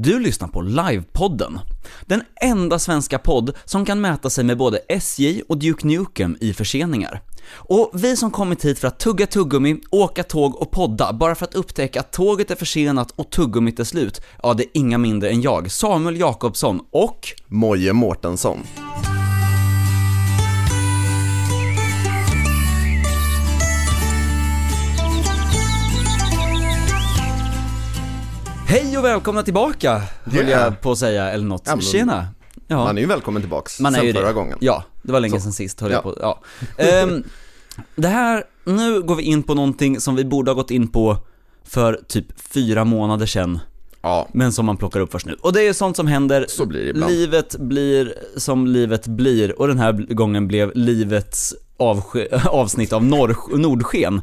Du lyssnar på Livepodden. Den enda svenska podd som kan mäta sig med både SJ och Duke Nukem i förseningar. Och vi som kommit hit för att tugga tuggummi, åka tåg och podda bara för att upptäcka att tåget är försenat och tuggummit är slut, ja det är inga mindre än jag, Samuel Jakobsson och Moje Mårtensson. Hej och välkomna tillbaka, höll Yeah. jag på att säga, eller något. Ja, Tjena! Ja. Man är ju välkommen tillbaks Man är sen ju förra det. gången. Ja, det var länge Så. sedan sist, höll Ja. jag på. Ja. Ehm, det här, nu går vi in på någonting som vi borde ha gått in på för typ fyra månader sedan, Ja, men som man plockar upp först nu. Och det är sånt som händer, så blir det ibland. livet blir som livet blir, och den här gången blev livets avsnitt av norr- Nordsken.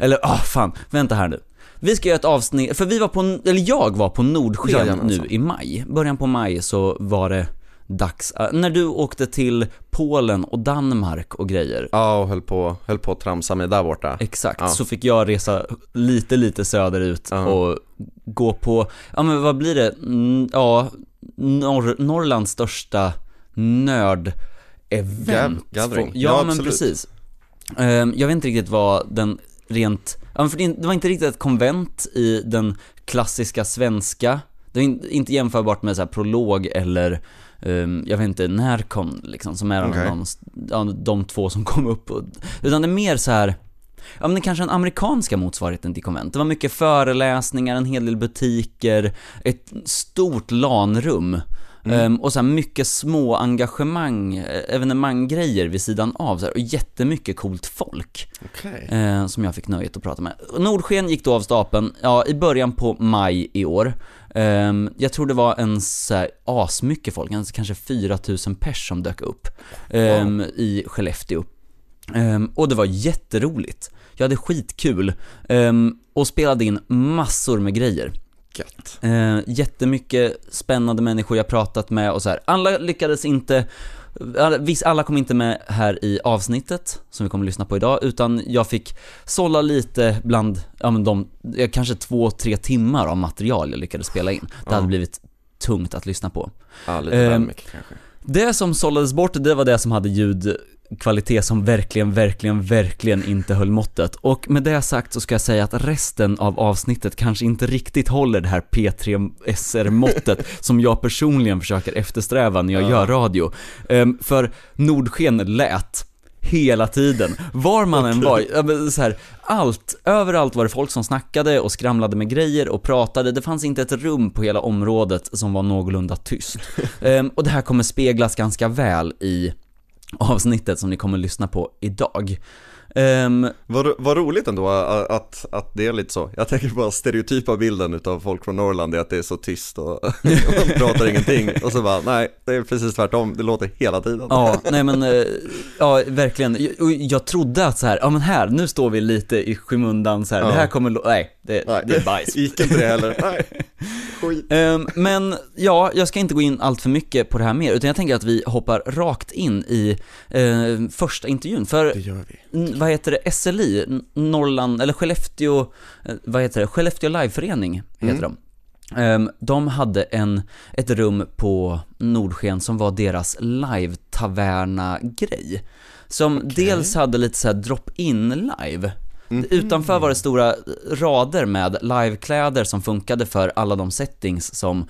Eller, ah fan, vänta här nu. Vi ska göra ett avsnitt, för vi var på, eller jag var på Nordsken Jajamensan. nu i maj. Början på maj så var det dags, äh, när du åkte till Polen och Danmark och grejer. Ja, och höll på, höll på att tramsa mig där borta. Exakt, Ja. så fick jag resa lite, lite söderut Ja. och gå på, ja men vad blir det, Mm, ja, Norr, Norrlands största nörd-event. Ja, Ja, men absolut. precis. Ehm, jag vet inte riktigt vad den rent, ja för det var inte riktigt ett konvent i den klassiska svenska, det är in- inte jämförbart med så här prolog eller ehm, jag vet inte, Närcon liksom, som är Okej. de, ja, de två som kom upp och, utan det är mer så här Ja men det är kanske den amerikanska motsvarigheten till konvent. Det var mycket föreläsningar, en hel del butiker, ett stort LAN-rum. Ehm, och så här mycket små engagemang, eh, evenemanggrejer vid sidan av så här, och jättemycket coolt folk. Okej. Eh, som jag fick nöjet att prata med. Nordsken gick då av stapeln, ja, i början på maj i år. Ehm, jag tror det var en så här, asmycket folk, en, kanske 4000 pers som dök upp ehm, i Skellefteå. Ehm, och det var jätteroligt. Jag hade skitkul ehm, och spelade in massor med grejer. Gött. Eh, jättemycket spännande människor jag pratat med och så här. Alla lyckades inte, alla, alla kom inte med här i avsnittet som vi kommer att lyssna på idag, utan jag fick sålla lite bland, ja men de, eh, kanske två, tre timmar av material jag lyckades spela in. Det Ja. hade blivit tungt att lyssna på. Ja, lite väl Ehm, mycket kanske. Det som sållades bort, det var det som hade ljudkvalitet som verkligen, verkligen, verkligen inte höll måttet. Och med det sagt så ska jag säga att resten av avsnittet kanske inte riktigt håller det här P3 SR-måttet som jag personligen försöker eftersträva när jag Ja. gör radio. Ehm, för Nordsken lät hela tiden, var man än var, så här, allt, överallt var det folk som snackade och skramlade med grejer och pratade, det fanns inte ett rum på hela området som var någorlunda tyst. Ehm, och det här kommer speglas ganska väl i avsnittet som ni kommer lyssna på idag. Ehm, Vad, vad roligt ändå att, att, att det är lite så. Jag tänker på stereotypa bilden utav folk från Norrland, är att det är så tyst och man pratar ingenting. Och så bara, nej, det är precis tvärtom, det låter hela tiden. Ja, nej men, eh, ja verkligen. Och Jag trodde att så här, ja men här, nu står vi lite i skymundan så här. Ja. det här kommer, nej, det, Nej, det är bajs. gick inte det heller. Nej. Ehm, men ja, jag ska inte gå in allt för mycket på det här mer, utan jag tänker att vi hoppar rakt in i eh, första intervjun. För Det gör vi. Vad heter det, SLI, Norrland, eller Skellefteå, eh, vad heter det, Skellefteå Liveförening heter de. Ehm, de hade en, ett rum på Nordsken som var deras live-taverna-grej. Som dels hade lite så här drop-in live. Utanför var det stora rader med livekläder som funkade för alla de settings som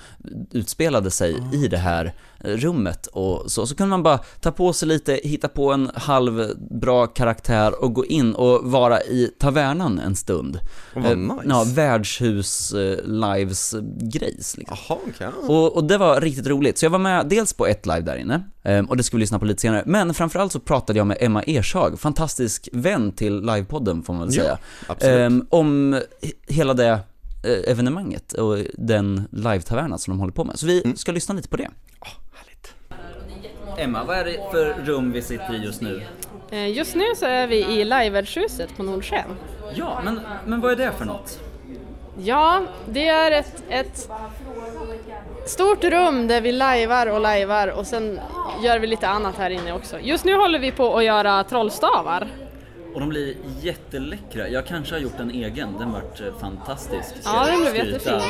utspelade sig i det här rummet och så. Så kunde man bara ta på sig lite, hitta på en halvbra karaktär och gå in och vara i tavernan en stund. Vad Eh, nice. Ja, värdshus eh, lives grejs liksom. Jaha, okej. Och, och det var riktigt roligt. Så jag var med dels på ett live där inne, ehm, och det ska vi lyssna på lite senare. Men framförallt så pratade jag med Emma Ershag, fantastisk vän till livepodden får man väl Ja, säga. absolut. Ehm, om he- hela det eh, evenemanget och den live-tavernan som de håller på med. Så vi Mm. ska lyssna lite på det. Emma, vad är det för rum vi sitter i just nu? Eh, Just nu så är vi i Livevärdhuset på Nordsken. Ja, men, men vad är det för något? Ja, det är ett, ett stort rum där vi lajvar och lajvar och sen gör vi lite annat här inne också. Just nu håller vi på att göra trollstavar. Och de blir jätteläckra. Jag kanske har gjort en egen, den vart eh, fantastisk. Ska Ja, den blev jättefin. säga.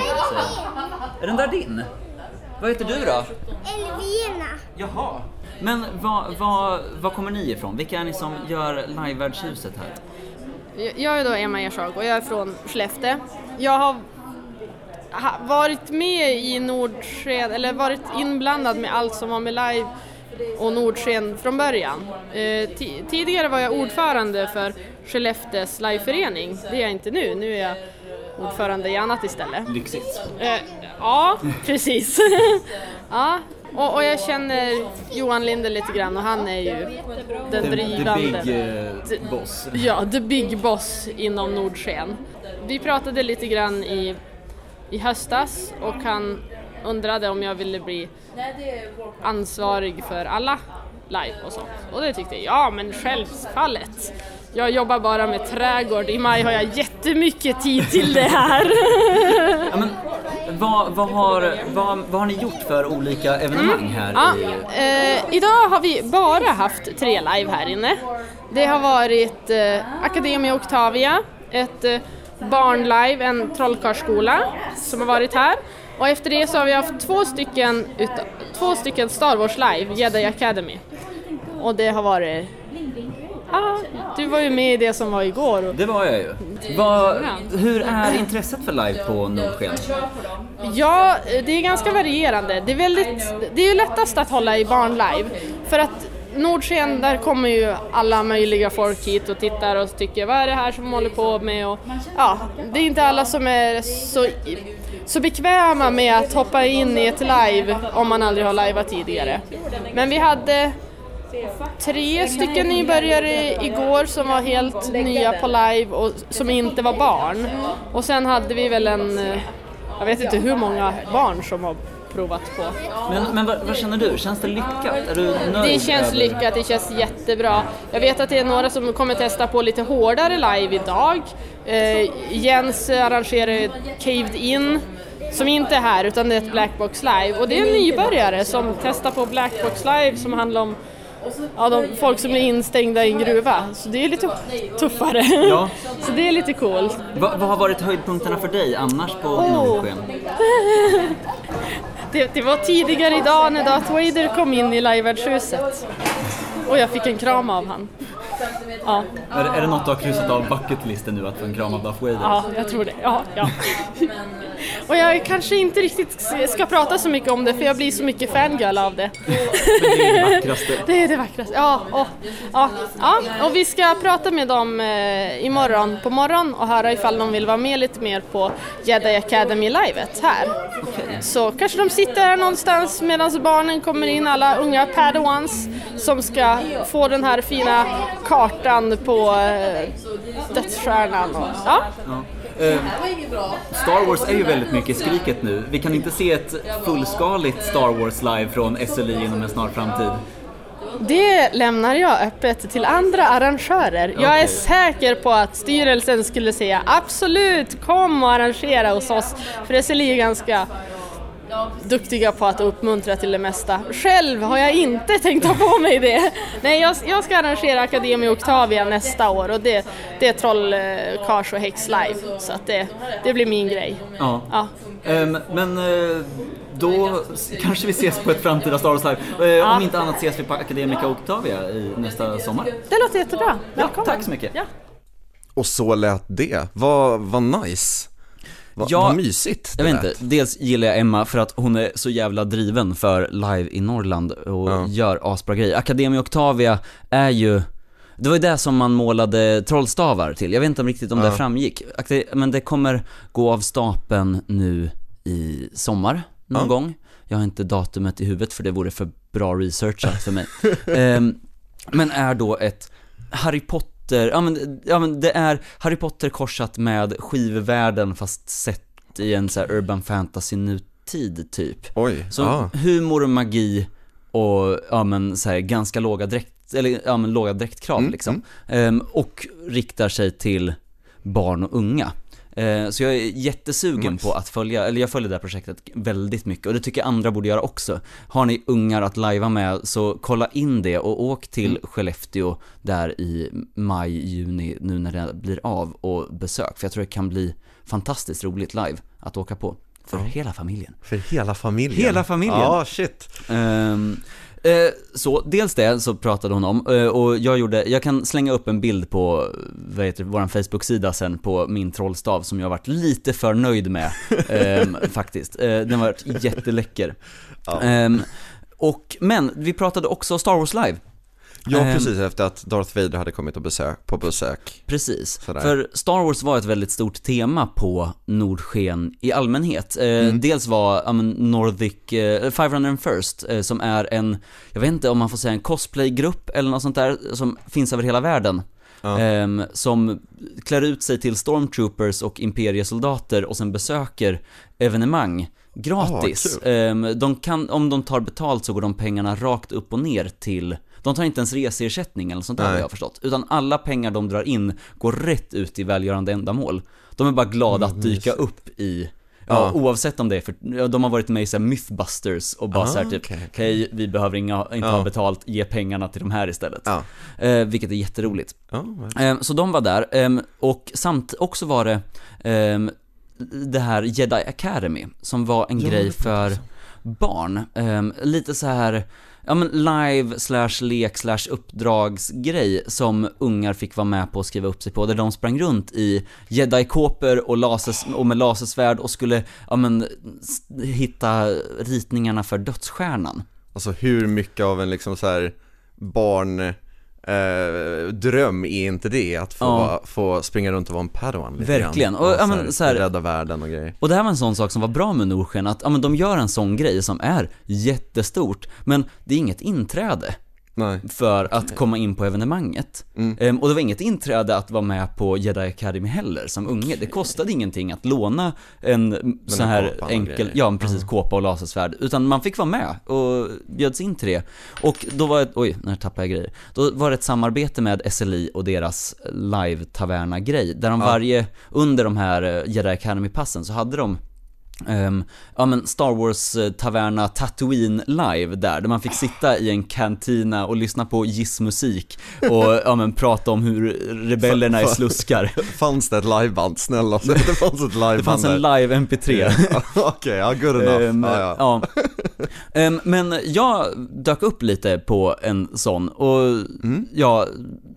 Är den där din? Vad heter du då? Elvina. Jaha. Men vad, vad, vad kommer ni ifrån? Vilka är ni som gör livevärdhuset här? Jag är då Emma Ersag och jag är från Skellefteå. Jag har ha- varit med i Nordsken, eller varit inblandad med allt som har med live och Nordsken från början. Eh, ti- tidigare var jag ordförande för Skellefteås liveförening. Det är jag inte nu, nu är jag ordförande i annat istället. Lyxigt. Eh, ja, precis. ja, och, och jag känner Johan Linde lite grann och han är ju den drivande. big eh, boss. Ja, the big boss inom Nordsken. Vi pratade lite grann i, i höstas och han undrade om jag ville bli ansvarig för alla live och sånt. Och det tyckte jag, ja men självfallet. Jag jobbar bara med trädgård, i maj har jag jättemycket tid till det här. Ja, men, vad, vad, har, vad, vad har ni gjort för olika evenemang här Ja, i... eh, idag har vi bara haft tre live här inne. Det har varit eh, Academia Octavia, ett eh, barnlive, en trollkarlsskola som har varit här. Och efter det så har vi haft två stycken, två stycken Star Wars live, Jedi Academy. Och det har varit... Ja, du var ju med i det som var igår. Det var jag ju. Vad, hur är intresset för live på Nordsken? Ja, det är ganska varierande. Det är, väldigt, det är ju lättast att hålla i barnlive för att Nordsken, där kommer ju alla möjliga folk hit och tittar och tycker vad är det här som de håller på med och ja, det är inte alla som är så, så bekväma med att hoppa in i ett live om man aldrig har liveat tidigare. Men vi hade tre stycken nybörjare igår som var helt nya på live och som inte var barn. Och sen hade vi väl en, eh, jag vet inte hur många barn som har provat på. Men, men vad, vad känner du? Känns det lyckat? Är du nöjd? Det känns över- lyckat, det känns jättebra. Jag vet att det är några som kommer testa på lite hårdare live idag. Eh, Jens arrangerar Caved In som inte är här utan det är ett Blackbox live och det är en nybörjare som testar på Blackbox live som handlar om ja, de, folk som är instängda i en gruva. Så det är lite tuffare. Ja. Så det är lite coolt. Vad, vad har varit höjdpunkterna för dig annars på Oh. Nordsken? Det, det var tidigare idag när Darth Vader kom in i livevärdhuset. Och jag fick en kram av han. Ja, Är, är det något du har kryssat av bucketlisten nu, att få en kram av Darth Vader? ja, jag tror det. Ja, ja. Och jag kanske inte riktigt ska prata så mycket om det för jag blir så mycket fangirl av det. Men det är det vackraste. Det är det vackraste. Ja, och, ja, ja, och vi ska prata med dem eh, imorgon på morgon och höra ifall de vill vara med lite mer på Jedi Academy-livet här. Så kanske de sitter här någonstans medan barnen kommer in, alla unga padawans som ska få den här fina kartan på eh, dödsstjärnan. Och, ja. Eh, Star Wars är ju väldigt mycket skriket nu. Vi kan inte se ett fullskaligt Star Wars live från SLI inom en snar framtid. Det lämnar jag öppet till andra arrangörer. Jag är säker på att styrelsen skulle säga absolut, kom och arrangera hos oss. För SLI är ganska duktiga på att uppmuntra till det mesta. Själv har jag inte tänkt ta på mig det. Nej, jag, jag ska arrangera Akademi Octavia nästa år och det, det är Troll, eh, och Häx live. Så att det, det blir min grej. Ja. Ja. Ehm, men eh, då kanske vi ses på ett framtida Star Wars live. Eh, Om inte annat ses vi på Academica Octavia i nästa sommar. Det låter jättebra. Ja, Välkommen. tack så mycket. Ja. Och så lät det, vad, vad nice Vad, Ja, vad mysigt Jag vet lät. inte, dels gillar jag Emma för att hon är så jävla driven för live i Norrland och Ja. gör asbra grejer. Akademi Octavia är ju det var ju det som man målade trollstavar till, jag vet inte riktigt om Ja. det framgick. Men det kommer gå av stapeln nu i sommar, någon Ja. gång. Jag har inte datumet i huvudet för det vore för bra researchat för mig. Ehm, men är då ett Harry Potter, ja men, ja men det är Harry Potter korsat med skivvärlden fast sett i en så urban fantasy nutid typ. Oj, Så ja. humor, magi och ja men så här, ganska låga dräkt, eller ja men låga dräktkrav Mm, liksom. Ehm, och riktar sig till barn och unga. Eh, Så jag är jättesugen Nice. på att följa, eller jag följer det här projektet väldigt mycket och det tycker jag andra borde göra också. Har ni ungar att lajva med så kolla in det och åk till Mm. Skellefteå där i maj, juni nu när det blir av och besök. För jag tror det kan bli fantastiskt roligt live att åka på. för hela familjen. För hela familjen? Hela familjen. Ja, shit. Eh, så, dels det så pratade hon om, eh, och jag gjorde, jag kan slänga upp en bild på, vad heter våran Facebook-sida sen på min trollstav som jag varit lite för nöjd med, ehm, faktiskt. Eh, den har varit jätteläcker. Ja. Ehm, och, men vi pratade också Star Wars Live. Ja, Ehm. precis efter att Darth Vader hade kommit och besök, på besök. Precis, Sådär. för Star Wars var ett väldigt stort tema på Nordsken i allmänhet. Eh, Dels var ja, men, Nordic, eh, 501st, eh, som är en, jag vet inte om man får säga en cosplaygrupp eller något sånt där, som finns över hela världen. Ehm, som klär ut sig till stormtroopers och imperiesoldater och sen besöker evenemang gratis. Ah, Ehm, de kan, om de tar betalt så går de pengarna rakt upp och ner till de tar inte ens reseersättning eller sånt där har Nej. jag förstått. Utan alla pengar de drar in går rätt ut i välgörande ändamål. De är bara glada att dyka upp i Ja, Ja. oavsett om det är för, de har varit med i så Mythbusters och bara Ah, så här typ, okej, okej, vi behöver inga, inte Ja. ha betalt, ge pengarna till de här istället. Ja. Eh, vilket är jätteroligt. Eh, så de var där, eh, och samt också var det eh, det här Jedi Academy, som var en grej för barn. Eh, lite så här ja men live slash lek slash uppdragsgrej som ungar fick vara med på och skriva upp sig på, där de sprang runt i jedi-kåpor och, och med lasersvärd och skulle, ja men, hitta ritningarna för dödsstjärnan. Alltså hur mycket av en liksom så här barn eh, dröm är inte det? Att få, Ja. få springa runt och vara en padawan lite Verkligen. grann. Och, ja, så men, så här- rädda världen och grejer. Och det här var en sån sak som var bra med Nordsken, att ja, men de gör en sån grej som är jättestort, men det är inget inträde Nej. för att komma in på evenemanget. Mm. Ehm, och det var inget inträde att vara med på Jedi Academy heller som unge. Det kostade ingenting att låna en sån här enkel, ja men precis, kåpa och lasersvärd. Utan man fick vara med och bjöds in till det. Och då var ett, oj, när tappade jag grejer. Då var det ett samarbete med SLI och deras live-taverna-grej. Där de varje, under de här eh, Jedi Academy-passen så hade de Ehm, ja men Star Wars eh, Taverna Tatooine live där, där man fick sitta i en kantina och lyssna på gissmusik och ja men prata om hur rebellerna är sluskar. Fanns det ett liveband? Snälla, det fanns ett liveband Det fanns en live MP3. Okej, ja good enough. Ehm, ja, ja. Ehm, men jag dök upp lite på en sån och Mm. ja,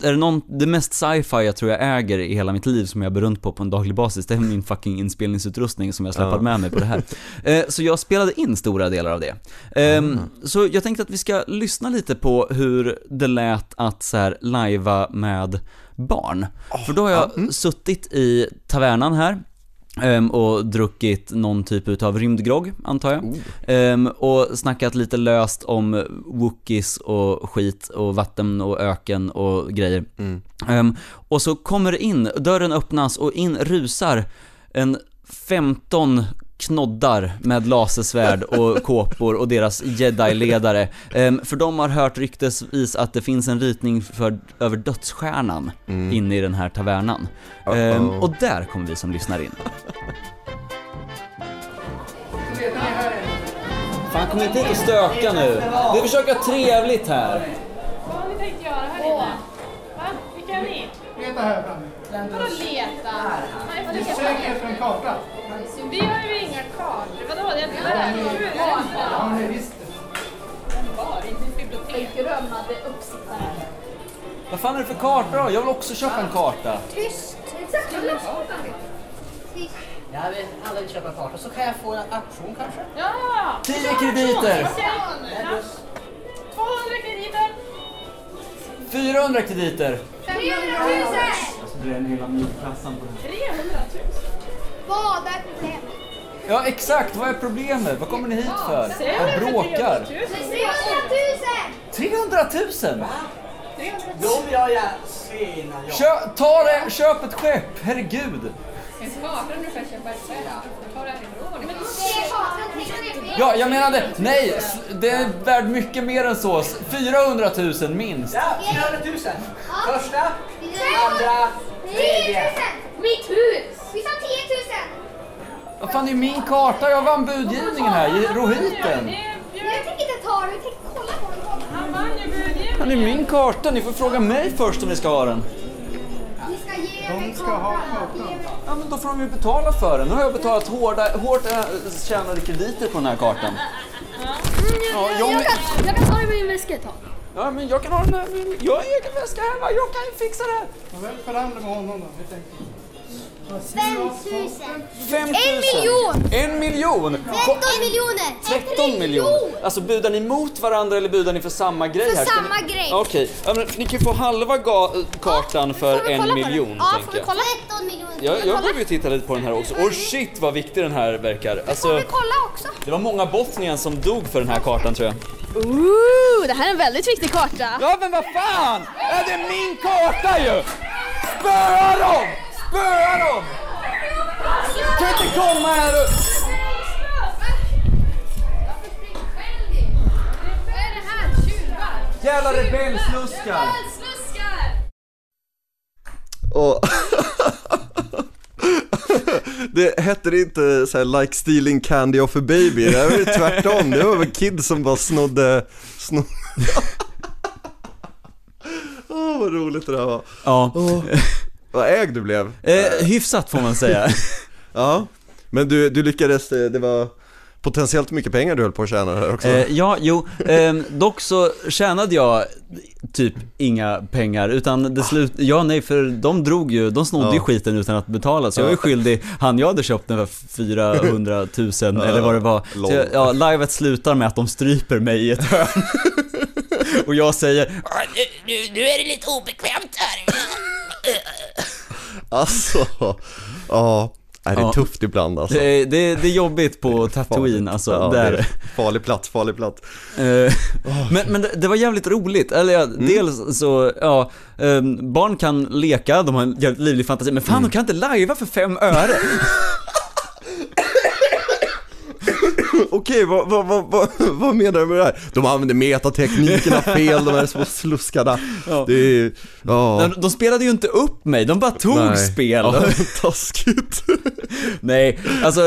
är det någon, det mest sci-fi jag tror jag äger i hela mitt liv som jag bär runt på på en daglig basis, det är min fucking inspelningsutrustning som jag släpade Ja. med mig på det här. Eh, så jag spelade in stora delar av det. Ehm, Så jag tänkte att vi ska lyssna lite på hur det lät att så här lajva med barn. För då har jag suttit i tavernan här, Ehm, och druckit någon typ utav rymdgrogg, antar jag. Ehm, och snackat lite löst om wookies och skit och vatten och öken och grejer. Mm. Ehm, och så kommer det in, dörren öppnas och in rusar en 15 knoddar med lasersvärd och kåpor och deras jedi-ledare. Ehm, för de har hört ryktesvis att det finns en ritning för, över dödsstjärnan inne i den här tavernan. Ehm, Uh-oh. och där kommer vi som lyssnar in. Fan kom inte hit och stöka nu. Vi försöker ha trevligt här. Vad har ni tänkt göra här inne? Va? Vilka är ni? Leta här framme. Vadå leta? Nej, jag får Sök leta. efter en karta. Vi har ju inga kartor. Vadå? Det är inte där. Ja, men visst. Bar, inte ett bibliotek. Grömmade uppsittare. Vad fan är det för karta då? Jag vill också köpa en karta. Tyst! Jag vill aldrig köpa karta, så kan jag få en auktion kanske? Ja! 10 krediter! Okej. Ja. 200 krediter. 400 krediter! 300 000! Alltså det är en hela milkassan på det 300 000. Vad är problemet? Ja exakt, vad är problemet? Vad kommer ni hit för? Vad bråkar? 300 000. 300 000! 300 000! Då vill jag gärna jag... Kö, ta det, köp ett skepp, herregud! En karta du kan köpa ett skepp. Ta det härifrån. Men Se kartan, tänk på det. Ja, jag menade, nej, s- det är värd mycket mer än så. 400 000 minst. Ja, 400 000! Första, 300 andra, 000! tredje. Mitt hus! Vi sa 10 000! Vad fan, det är min karta, jag vann budgivningen här, i Rohiten. Jag tänker inte ta det, vi tänker kolla på den. Han vann ju budgivningen. Han är min karta, ni får fråga mig först om ni ska ha den. De ska ha kakan. Ja men då får de ju betala för den. Nu har jag betalat hårda, hårt äh, tjänade krediter på den här kartan. Ja, jag, Jag kan, jag kan ta det med min väska ett tag. ja men jag kan ha den här, jag har egen väska hemma, jag kan ju fixa det. Ja, väl förhandla med honom då, helt enkelt. Fem tusen. 5 000. En miljon. En miljon! Tretton miljoner. 13 miljoner! Alltså budar ni mot varandra eller budar ni för samma grej För här? Ska samma ni... grej. Okej, ja, men ni kan ju få halva ga- kartan för vi en kolla på den? miljon, Ja, får tänker vi kolla? 13 miljoner. Jag, jag behöver ju titta lite på den här också. Och shit vad viktig den här verkar. Får Alltså, vi kolla också? det var många Bosnien som dog för den här kartan tror jag. Ooh, det här är en väldigt viktig karta. Ja men vad fan! Är det min karta ju? Spöa dem! Spöa dem! Kan inte komma här och... Jävla rebellsluskar! Och det hette det inte så här, like stealing candy off a baby, det var ju tvärtom, det var väl kids som bara snodde, snodde Åh vad roligt det där var. Ja, Vad ägd du blev. eh, hyfsat får man säga. Ja, men du, du lyckades, det det var potentiellt mycket pengar du höll på att tjäna där också. Eh, ja, jo, ehm, dock så tjänade jag typ inga pengar utan det slut, ja nej för de drog ju, de snodde ju Ja. skiten utan att betala så jag är skyldig, han jag hade köpt den för 400 000 eller vad det var. Så jag, ja, livet slutar med att de stryper mig i ett hörn. Och jag säger "Ah, nu, nu, nu är det lite obekvämt. Alltså, ja. Nej, det är Ja. tufft ibland alltså. Det, är- det, är- det är jobbigt på Tatooine alltså, Ja, där. är farlig plats, farlig plats. Eh, Men, men det, det var jävligt roligt, eller ja, Mm. dels så, ja, ehm, barn kan leka, de har en jävligt livlig fantasi, men fan Mm. de kan inte lajva för fem öre! Okej, vad, vad, vad, vad, menar du med det här? De använder metateknikerna fel, de här små sluskarna. Ja. Det är, ja. De, de spelade ju inte upp mig, de bara tog Nej. spel. Ja, taskigt. Nej, alltså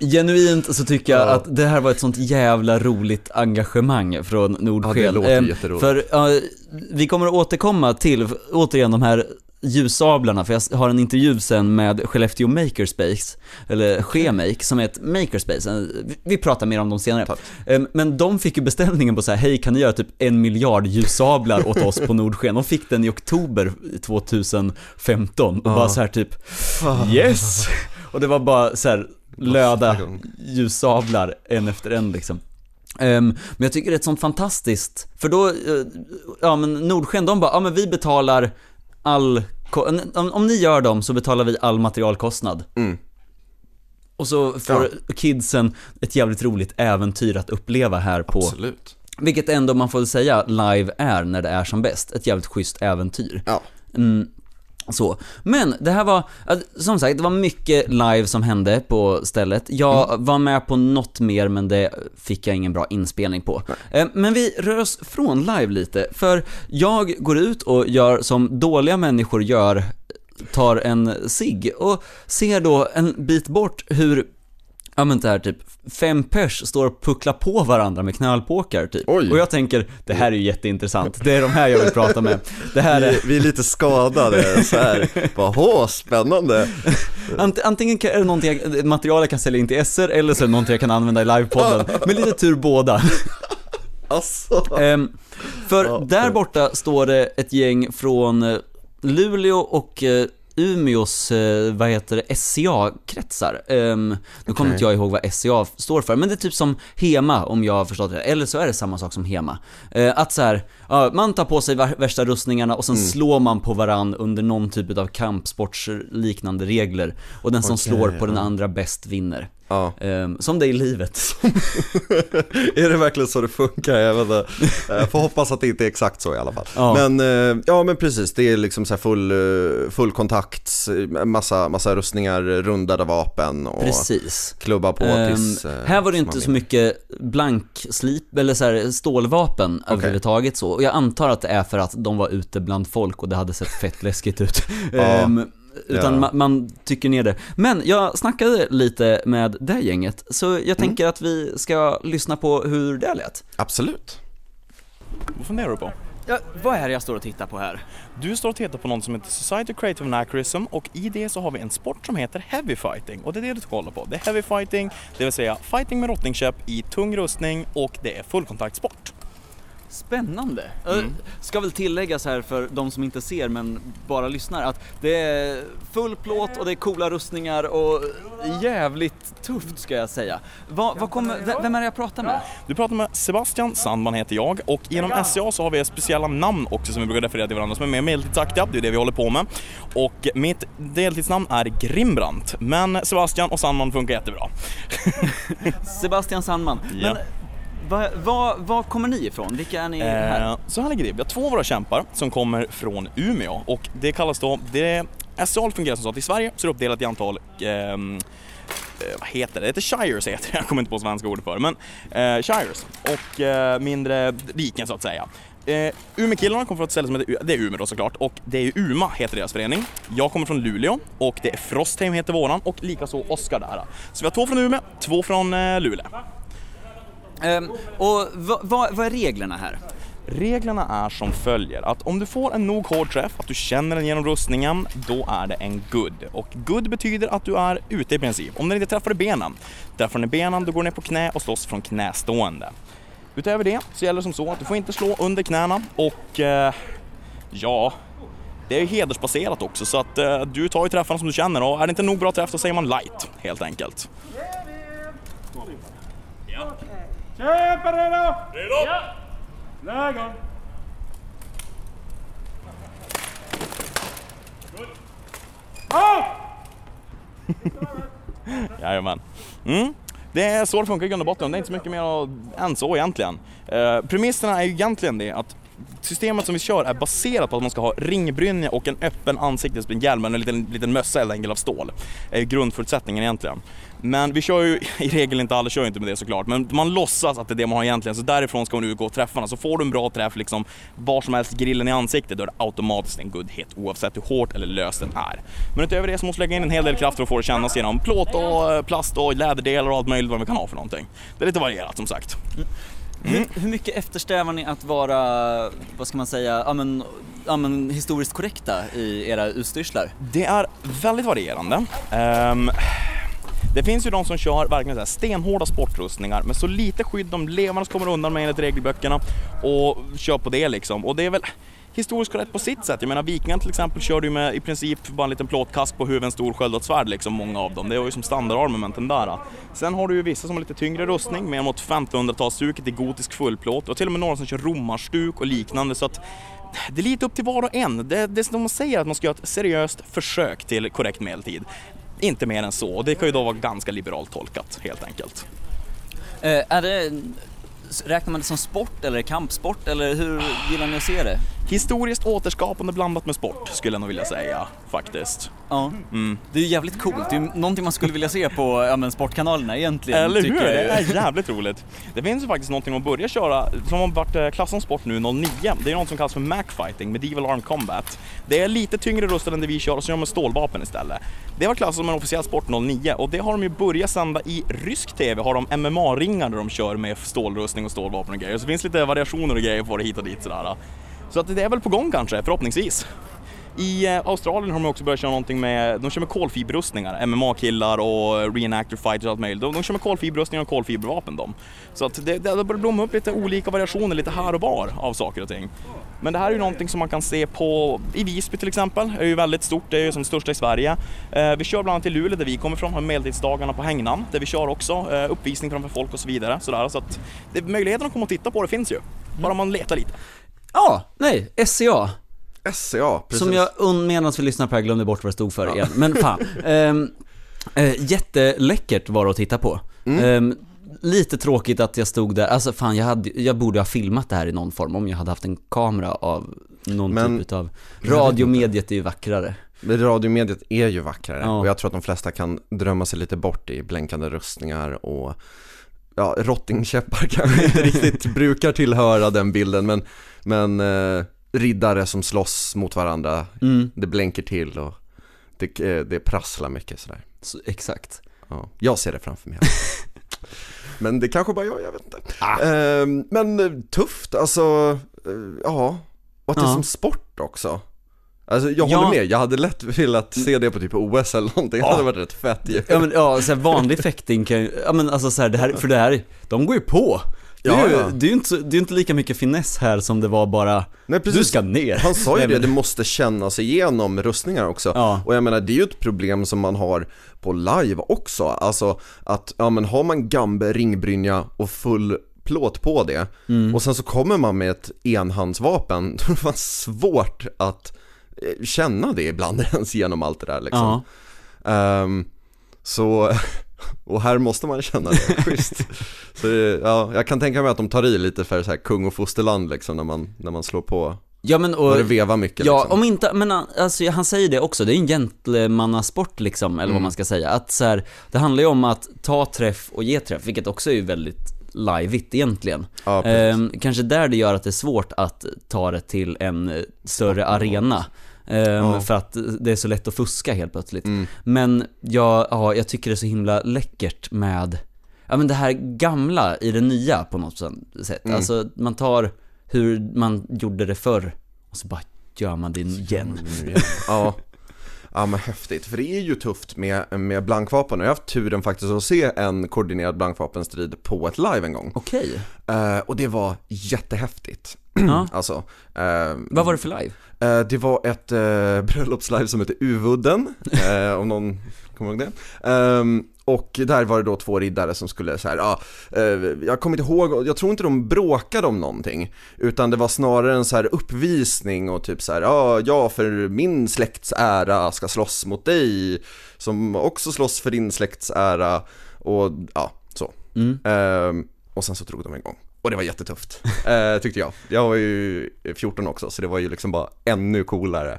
Genuint så tycker jag Ja. att det här var ett sånt jävla roligt engagemang från Nordsken. Ja, det låter Ehm, jätteroligt. För ja, vi kommer att återkomma till, återigen de här ljussablarna, för jag har en intervju sen med Skellefteå Makerspace, eller Skemake, som är ett makerspace. Eh, Vi- pratar mer om dem senare. Ehm, Men de fick ju beställningen på så här, hej kan ni göra typ en miljard ljussablar åt oss på Nordsken? De fick den i oktober 2015 och bara så här typ, yes! Och det var bara så här löda ljussablar en efter en liksom. Ehm, men jag tycker det är ett sånt fantastiskt, för då, eh, ja men Nordsken de bara, ja men vi betalar all, om, om ni gör dem så betalar vi all materialkostnad. Mm. Och så får kidsen ett jävligt roligt äventyr att uppleva här på, Absolut. vilket ändå man får säga live är när det är som bäst, ett jävligt schysst äventyr. Ja. Mm, så. Men det här var, som sagt, det var mycket live som hände på stället. Jag var med på något mer men det fick jag ingen bra inspelning på. Eh, Men vi rör oss från live lite, för jag går ut och gör som dåliga människor gör, tar en cigg och ser då en bit bort hur Ja men det här typ, fem pers står och pucklar på varandra med knölpåkar typ. Oj. Och jag tänker, det här är ju jätteintressant, det är de här jag vill prata med. Det här är... Vi, vi är lite skadade så här. Åh, spännande. Ant, antingen är det någonting jag, material jag kan sälja in till SR eller så är det någonting jag kan använda i livepodden. Med lite tur båda. Alltså. Ehm, för där borta står det ett gäng från Luleå och eh, Umeås, eh, vad heter det, SCA-kretsar. Um, nu kommer Okej. inte jag ihåg vad SCA står för, men det är typ som HEMA om jag har förstått det Eller så är det samma sak som HEMA. Eh, att så här, man tar på sig värsta rustningarna och sen Mm. slår man på varann under någon typ av kampsportsliknande regler. Och den som Okej, slår på den ja. andra bäst vinner. Ja. Ehm, som det är i livet. Är det verkligen så det funkar? Jag vet inte. Jag får hoppas att det inte är exakt så i alla fall. Ja. Men, eh, ja men precis, det är liksom så full, eh, full kontakt, massa, massa rustningar, rundade vapen och Precis. klubba på Ehm, tills eh, här var det inte så mycket blankslip, eller så här, stålvapen överhuvudtaget så. Och jag antar att det är för att de var ute bland folk och det hade sett fett läskigt ut. Ehm, utan Ja. man, man tycker ner det. Men jag snackade lite med det gänget, så Mm. jag tänker att vi ska lyssna på hur det lät. Absolut. Vad funderar du på? Ja, vad är det jag står och tittar på här? Du står och tittar på något som heter Society of Creative Anachronism och i det så har vi en sport som heter Heavy Fighting och det är det du ska kolla på. Det är Heavy Fighting, det vill säga fighting med rottningkäpp i tung rustning och det är fullkontaktsport. Spännande. Mm. Eh, Ska väl tilläggas här för de som inte ser men bara lyssnar att det är full plåt och det är coola rustningar och jävligt tufft ska jag säga. Vad, vad kommer, vem är det jag pratar med? Du pratar med Sebastian Sandman heter jag och inom SCA så har vi speciella namn också som vi brukar referera till varandra som är mer medeltidsaktiga, det är det vi håller på med. Och mitt deltidsnamn är Grimbrant, men Sebastian och Sandman funkar jättebra. Sebastian Sandman. Ja. Men vad- var kommer ni ifrån? Vilka är ni här? Eh, så här ligger det Vi har två av våra kämpar som kommer från Umeå och det kallas då, det, SCA fungerar som så att i Sverige så är det uppdelat i antal ehm, eh, vad heter det? Det heter Shires heter det, jag kommer inte på svenska ord för men eh, Shires och eh, mindre riken så att säga. Eh, Umeåkillarna kommer från ett ställe som heter, det är Umeå då såklart, och det är Uma heter deras förening. Jag kommer från Luleå och det är Frostheim heter våran och likaså Oskar där. Så vi har två från Umeå, två från eh, Luleå. Ehm, och vad, vad, vad är reglerna här? Reglerna är som följer att om du får en nog hård träff, att du känner den genom rustningen, då är det en good. Och good betyder att du är ute i princip. Om den inte träffar i benen, träffar den i benen, då går ner på knä och slåss från knästående. Utöver det så gäller det som så att du får inte slå under knäna och eh, ja, det är ju hedersbaserat också så att eh, du tar ju träffarna som du känner och är det inte nog bra träff då säger man light helt enkelt. Kämpa redo! Redo! Läge! Jajamän. Mm. Det är så det funkar i grund och botten, det är inte så mycket mer än så egentligen. Eh, premisserna är ju egentligen det att systemet som vi kör är baserat på att man ska ha ringbrynja och en öppen ansiktes, en hjälm, en liten, liten mössa eller enkelt av stål. är grundförutsättningen egentligen. Men vi kör ju, i regel inte alla kör ju inte med det såklart, men man låtsas att det är det man har egentligen, så därifrån ska man utgå träffarna. Så får du en bra träff liksom var som helst grillen i ansiktet, då är det automatiskt en good hit oavsett hur hårt eller löst den är. Men utöver det så måste du lägga in en hel del kraft för att få det kännas genom plåt och eh, plast och läderdelar och allt möjligt vad vi kan ha för någonting. Det är lite varierat som sagt. Hur, hur mycket eftersträvar ni att vara, vad ska man säga, ja men, ja men historiskt korrekta i era utstyrslar? Det är väldigt varierande. Um, det finns ju de som kör verkligen så här stenhårda sportrustningar med så lite skydd de levande kommer undan med enligt regelböckerna och kör på det liksom. Och det är väl historiskt korrekt på sitt sätt. Jag menar vikingarna till exempel körde ju med i princip bara en liten plåtkask på huvudet, en stor sköld och ett svärd liksom, många av dem. Det var ju som standardarmamenten där. Sen har du ju vissa som har lite tyngre rustning, mer mot 1500-talsstuket i gotisk fullplåt och till och med några som kör romarstuk och liknande så att det är lite upp till var och en. Det, det är som de säger att man ska göra ett seriöst försök till korrekt medeltid. Inte mer än så och det kan ju då vara ganska liberalt tolkat helt enkelt. Uh, är det, räknar man det som sport eller kampsport eller hur gillar ni att se det? Historiskt återskapande blandat med sport skulle jag nog vilja säga faktiskt. Ja, Mm. det är ju jävligt coolt. Det är ju någonting man skulle vilja se på ja, men sportkanalerna egentligen. Eller hur? jag. Det är jävligt roligt. Det finns ju faktiskt någonting att börja köra som har varit eh, klassad som sport nu 09. Det är något som kallas för Macfighting, Medieval Armed Combat. Det är lite tyngre rustade än det vi kör och så gör man stålvapen istället. Det var klassat som en officiell sport 09 och det har de ju börjat sända i rysk TV. Har de MMA-ringar där de kör med stålrustning och stålvapen och grejer. Så det finns lite variationer och grejer på det hit och dit sådär. Så att det är väl på gång kanske, förhoppningsvis. I eh, Australien har de också börjat köra någonting med, de kör med kolfiberrustningar, MMA-killar och reenactor fighters och allt möjligt. De, de kör med kolfiberrustningar och kolfibervapen de. Så att det, det har börjat blomma upp lite olika variationer lite här och var av saker och ting. Men det här är ju någonting som man kan se på, i Visby till exempel, är ju väldigt stort, det är ju som det största i Sverige. Eh, vi kör bland annat i Luleå där vi kommer ifrån, har medeltidsdagarna på Hängnan, där vi kör också eh, uppvisning framför folk och så vidare. Sådär. Så att det, möjligheten att komma och titta på det finns ju, bara man letar lite. Ja, nej, SCA. SCA, precis. Som jag medans medan vi lyssnar på det här glömde bort vad det stod för igen. Men fan. um, uh, jätteläckert var det att titta på. Ehm, lite tråkigt att jag stod där, alltså fan jag, hade, jag borde ha filmat det här i någon form om jag hade haft en kamera av någon Men- typ utav, radiomediet är ju vackrare. Men Radiomediet är ju vackrare Ja. och jag tror att de flesta kan drömma sig lite bort i blänkande rustningar och ja, rottingkäppar kanske inte riktigt brukar tillhöra den bilden men, men eh, riddare som slåss mot varandra, Mm, det blänker till och det, eh, det prasslar mycket sådär. så, exakt. Ja, jag ser det framför mig. Men det kanske bara jag, jag vet inte. Ehm, men eh, tufft, alltså, eh, ja, Och att det är Ja. som sport också. Alltså jag Ja. håller med, jag hade lätt velat se det på typ OS eller någonting, det hade varit rätt fett ju. Ja men ja, så här, vanlig fäkting kan ju, ja men alltså så här, det här, för det här, de går ju på. Det är, Ja, ju, ja. det är inte, det är inte lika mycket finess här som det var bara, Nej, precis. du ska ner. Han sa ju det, det måste kännas igenom rustningar också. Ja. Och jag menar, det är ju ett problem som man har på live också. Alltså att, ja men har man gambe, ringbrynja och full plåt på det Mm. och sen så kommer man med ett enhandsvapen, då är det fan svårt att eh, känna det ibland ens genom allt det där liksom. Ja. Ehm, så, och här måste man känna det, schysst. Så det, ja, jag kan tänka mig att de tar i lite för så här kung och fosterland liksom när man, när man slår på Ja men och, och det vevar mycket ja liksom. om inte, men alltså han säger det också, det är en gentlemannasport liksom, eller vad man ska säga. Att så här, det handlar ju om att ta träff och ge träff, vilket också är väldigt liveigt egentligen. Ja. Ehm, kanske där det gör att det är svårt att ta det till en eh, större arena. Ehm, Ja. För att det är så lätt att fuska helt plötsligt. Mm. Men jag, ja, jag tycker det är så himla läckert med, ja men det här gamla i det nya på något sätt. Mm. Alltså man tar hur man gjorde det förr och så bara gör man det igen. Ja. Ja men häftigt, för det är ju tufft med, med blankvapen och jag har haft turen faktiskt att se en koordinerad blankvapenstrid på ett live en gång. Okej. Eh, och det var jättehäftigt. Ja. Alltså, eh, Vad var det för live? Eh, det var ett uh, bröllopslive som heter Uvudden, eh, om någon kommer ihåg det. Ehm, och där var det då två riddare som skulle så här, ja, eh, jag kommer inte ihåg, jag tror inte de bråkade om någonting. Utan det var snarare en så här uppvisning och typ så här, ja, jag för min släkts ära ska slåss mot dig, som också slåss för din släkts ära, och ja, så. Mm. Ehm, och sen så drog de igång. Och det var jättetufft, eh, tyckte jag. Jag var ju 14 också, så det var ju liksom bara ännu coolare.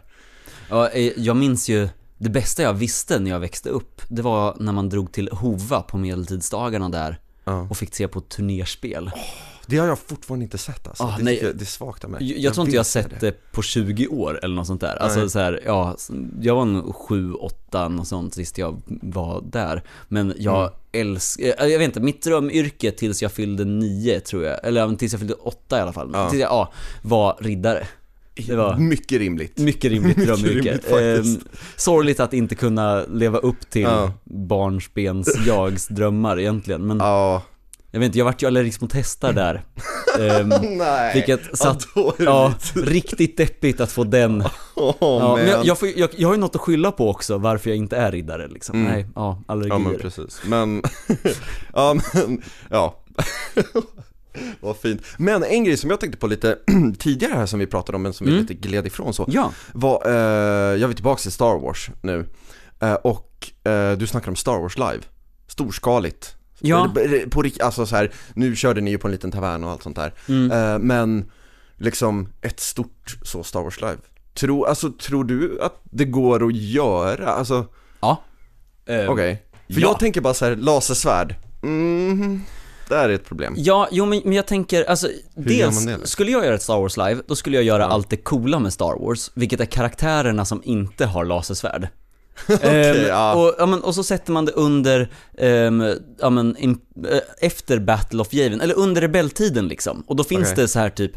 Ja, eh, jag minns ju, det bästa jag visste när jag växte upp, det var när man drog till Hova på medeltidsdagarna där och fick se på turnerspel. Det har jag fortfarande inte sett alltså. Ah, det, nej. jag, det är svagt av mig. Jag, jag tror inte jag har se sett det. på 20 år eller något sånt där. Alltså Nej. så här, ja, jag var nog 7, 8 något sånt sist jag var där. Men jag Mm. älskar, jag vet inte, mitt drömyrke tills jag fyllde 9 tror jag, eller tills jag fyllde 8 i alla fall. Ja. Tills jag, ja, var riddare. Det var Mycket rimligt. mycket rimligt drömyrke. Ehm, sorgligt att inte kunna leva upp till Ja. barnsbens jags drömmar egentligen. Men Ja, jag vet inte, jag vart ju allergisk mot hästar där. Ehm, nej. vilket satt, ja, ja, riktigt deppigt att få den. Åh, ja, men jag, jag, får, jag, jag har ju något att skylla på också, varför jag inte är riddare liksom. Mm. Nej, ja, Ja allergier. men precis, men, ja men, ja Vad fint. Men en grej som jag tänkte på lite tidigare här som vi pratade om men som vi Mm. lite gled ifrån så Ja, var, eh, jag är tillbaka till Star Wars nu eh, och eh, du snackar om Star Wars live, storskaligt Ja. Eh, På, alltså så här, nu körde ni ju på en liten tavern och allt sånt där Mm. eh, Men liksom ett stort så Star Wars live Tror, alltså tror du att det går att göra? Alltså ja. Ehm, Okej, för ja. jag tänker bara så här, lasersvärd, mm, det här är ett problem Ja, jo men, men jag tänker, alltså Hur dels, det? skulle jag göra ett Star Wars live, då skulle jag göra Ja. allt det coola med Star Wars, vilket är karaktärerna som inte har lasersvärd. Okej, Ehm, ja. och, ja, men, och så sätter man det under, ehm, ja men, in, eh, efter Battle of Yavin, eller under rebelltiden liksom. Och då finns Okej. det så här typ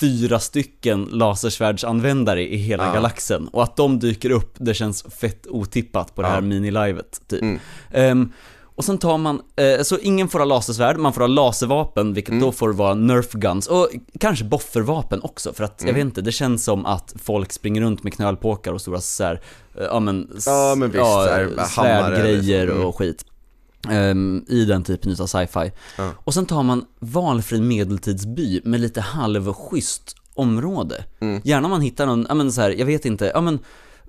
fyra stycken lasersvärdsanvändare i hela Ja. galaxen. Och att de dyker upp, det känns fett otippat på det här minilivet typ. Mm. Ehm, och sen tar man, eh, så ingen får ha lasersvärd, man får ha laservapen, vilket Mm. då får vara nerf guns, och kanske boffervapen också, för att, jag Mm. vet inte, det känns som att folk springer runt med knölpåkar och stora så här, eh, ja men, Ja, men visst, hammare svärdgrejer så. Mm. och skit. ehm, I den typen av sci-fi. Ja. Och sen tar man valfri medeltidsby med lite halvschysst område. Mm. Gärna man hittar någon, ja men så här, jag vet inte, ja men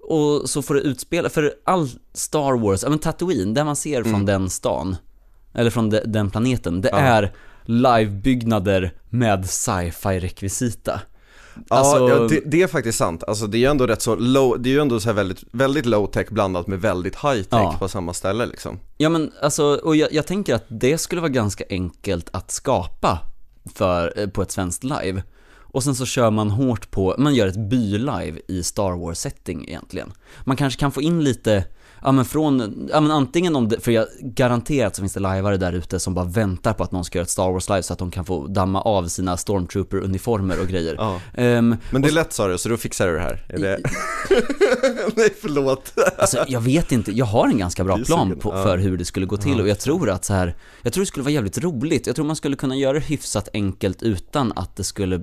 och så får det utspela, för all Star Wars, ja men Tatooine, där man ser från den stan, eller från de, den planeten, det Mm. Ja. är livebyggnader med sci-fi rekvisita. Alltså- ja det, det är faktiskt sant. Alltså det är ju ändå rätt så low, det är ju ändå så här väldigt, väldigt low tech blandat med väldigt high tech Ja. på samma ställe liksom. Ja men alltså, och jag, jag tänker att det skulle vara ganska enkelt att skapa för, eh, på ett svenskt live. Och sen så kör man hårt på, man gör ett by-live i Star Wars-setting egentligen. Man kanske kan få in lite, ja men från, ja men antingen om det, för jag garanterat så finns det lajvare där ute som bara väntar på att någon ska göra ett Star Wars live så att de kan få damma av sina stormtrooper-uniformer och grejer. Ja. Ehm, Men det är lätt sa du, så då fixar du det här. Är det... Nej förlåt. Alltså jag vet inte, jag har en ganska bra plan på, för hur det skulle gå till och jag tror att så här, jag tror det skulle vara jävligt roligt. Jag tror man skulle kunna göra det hyfsat enkelt utan att det skulle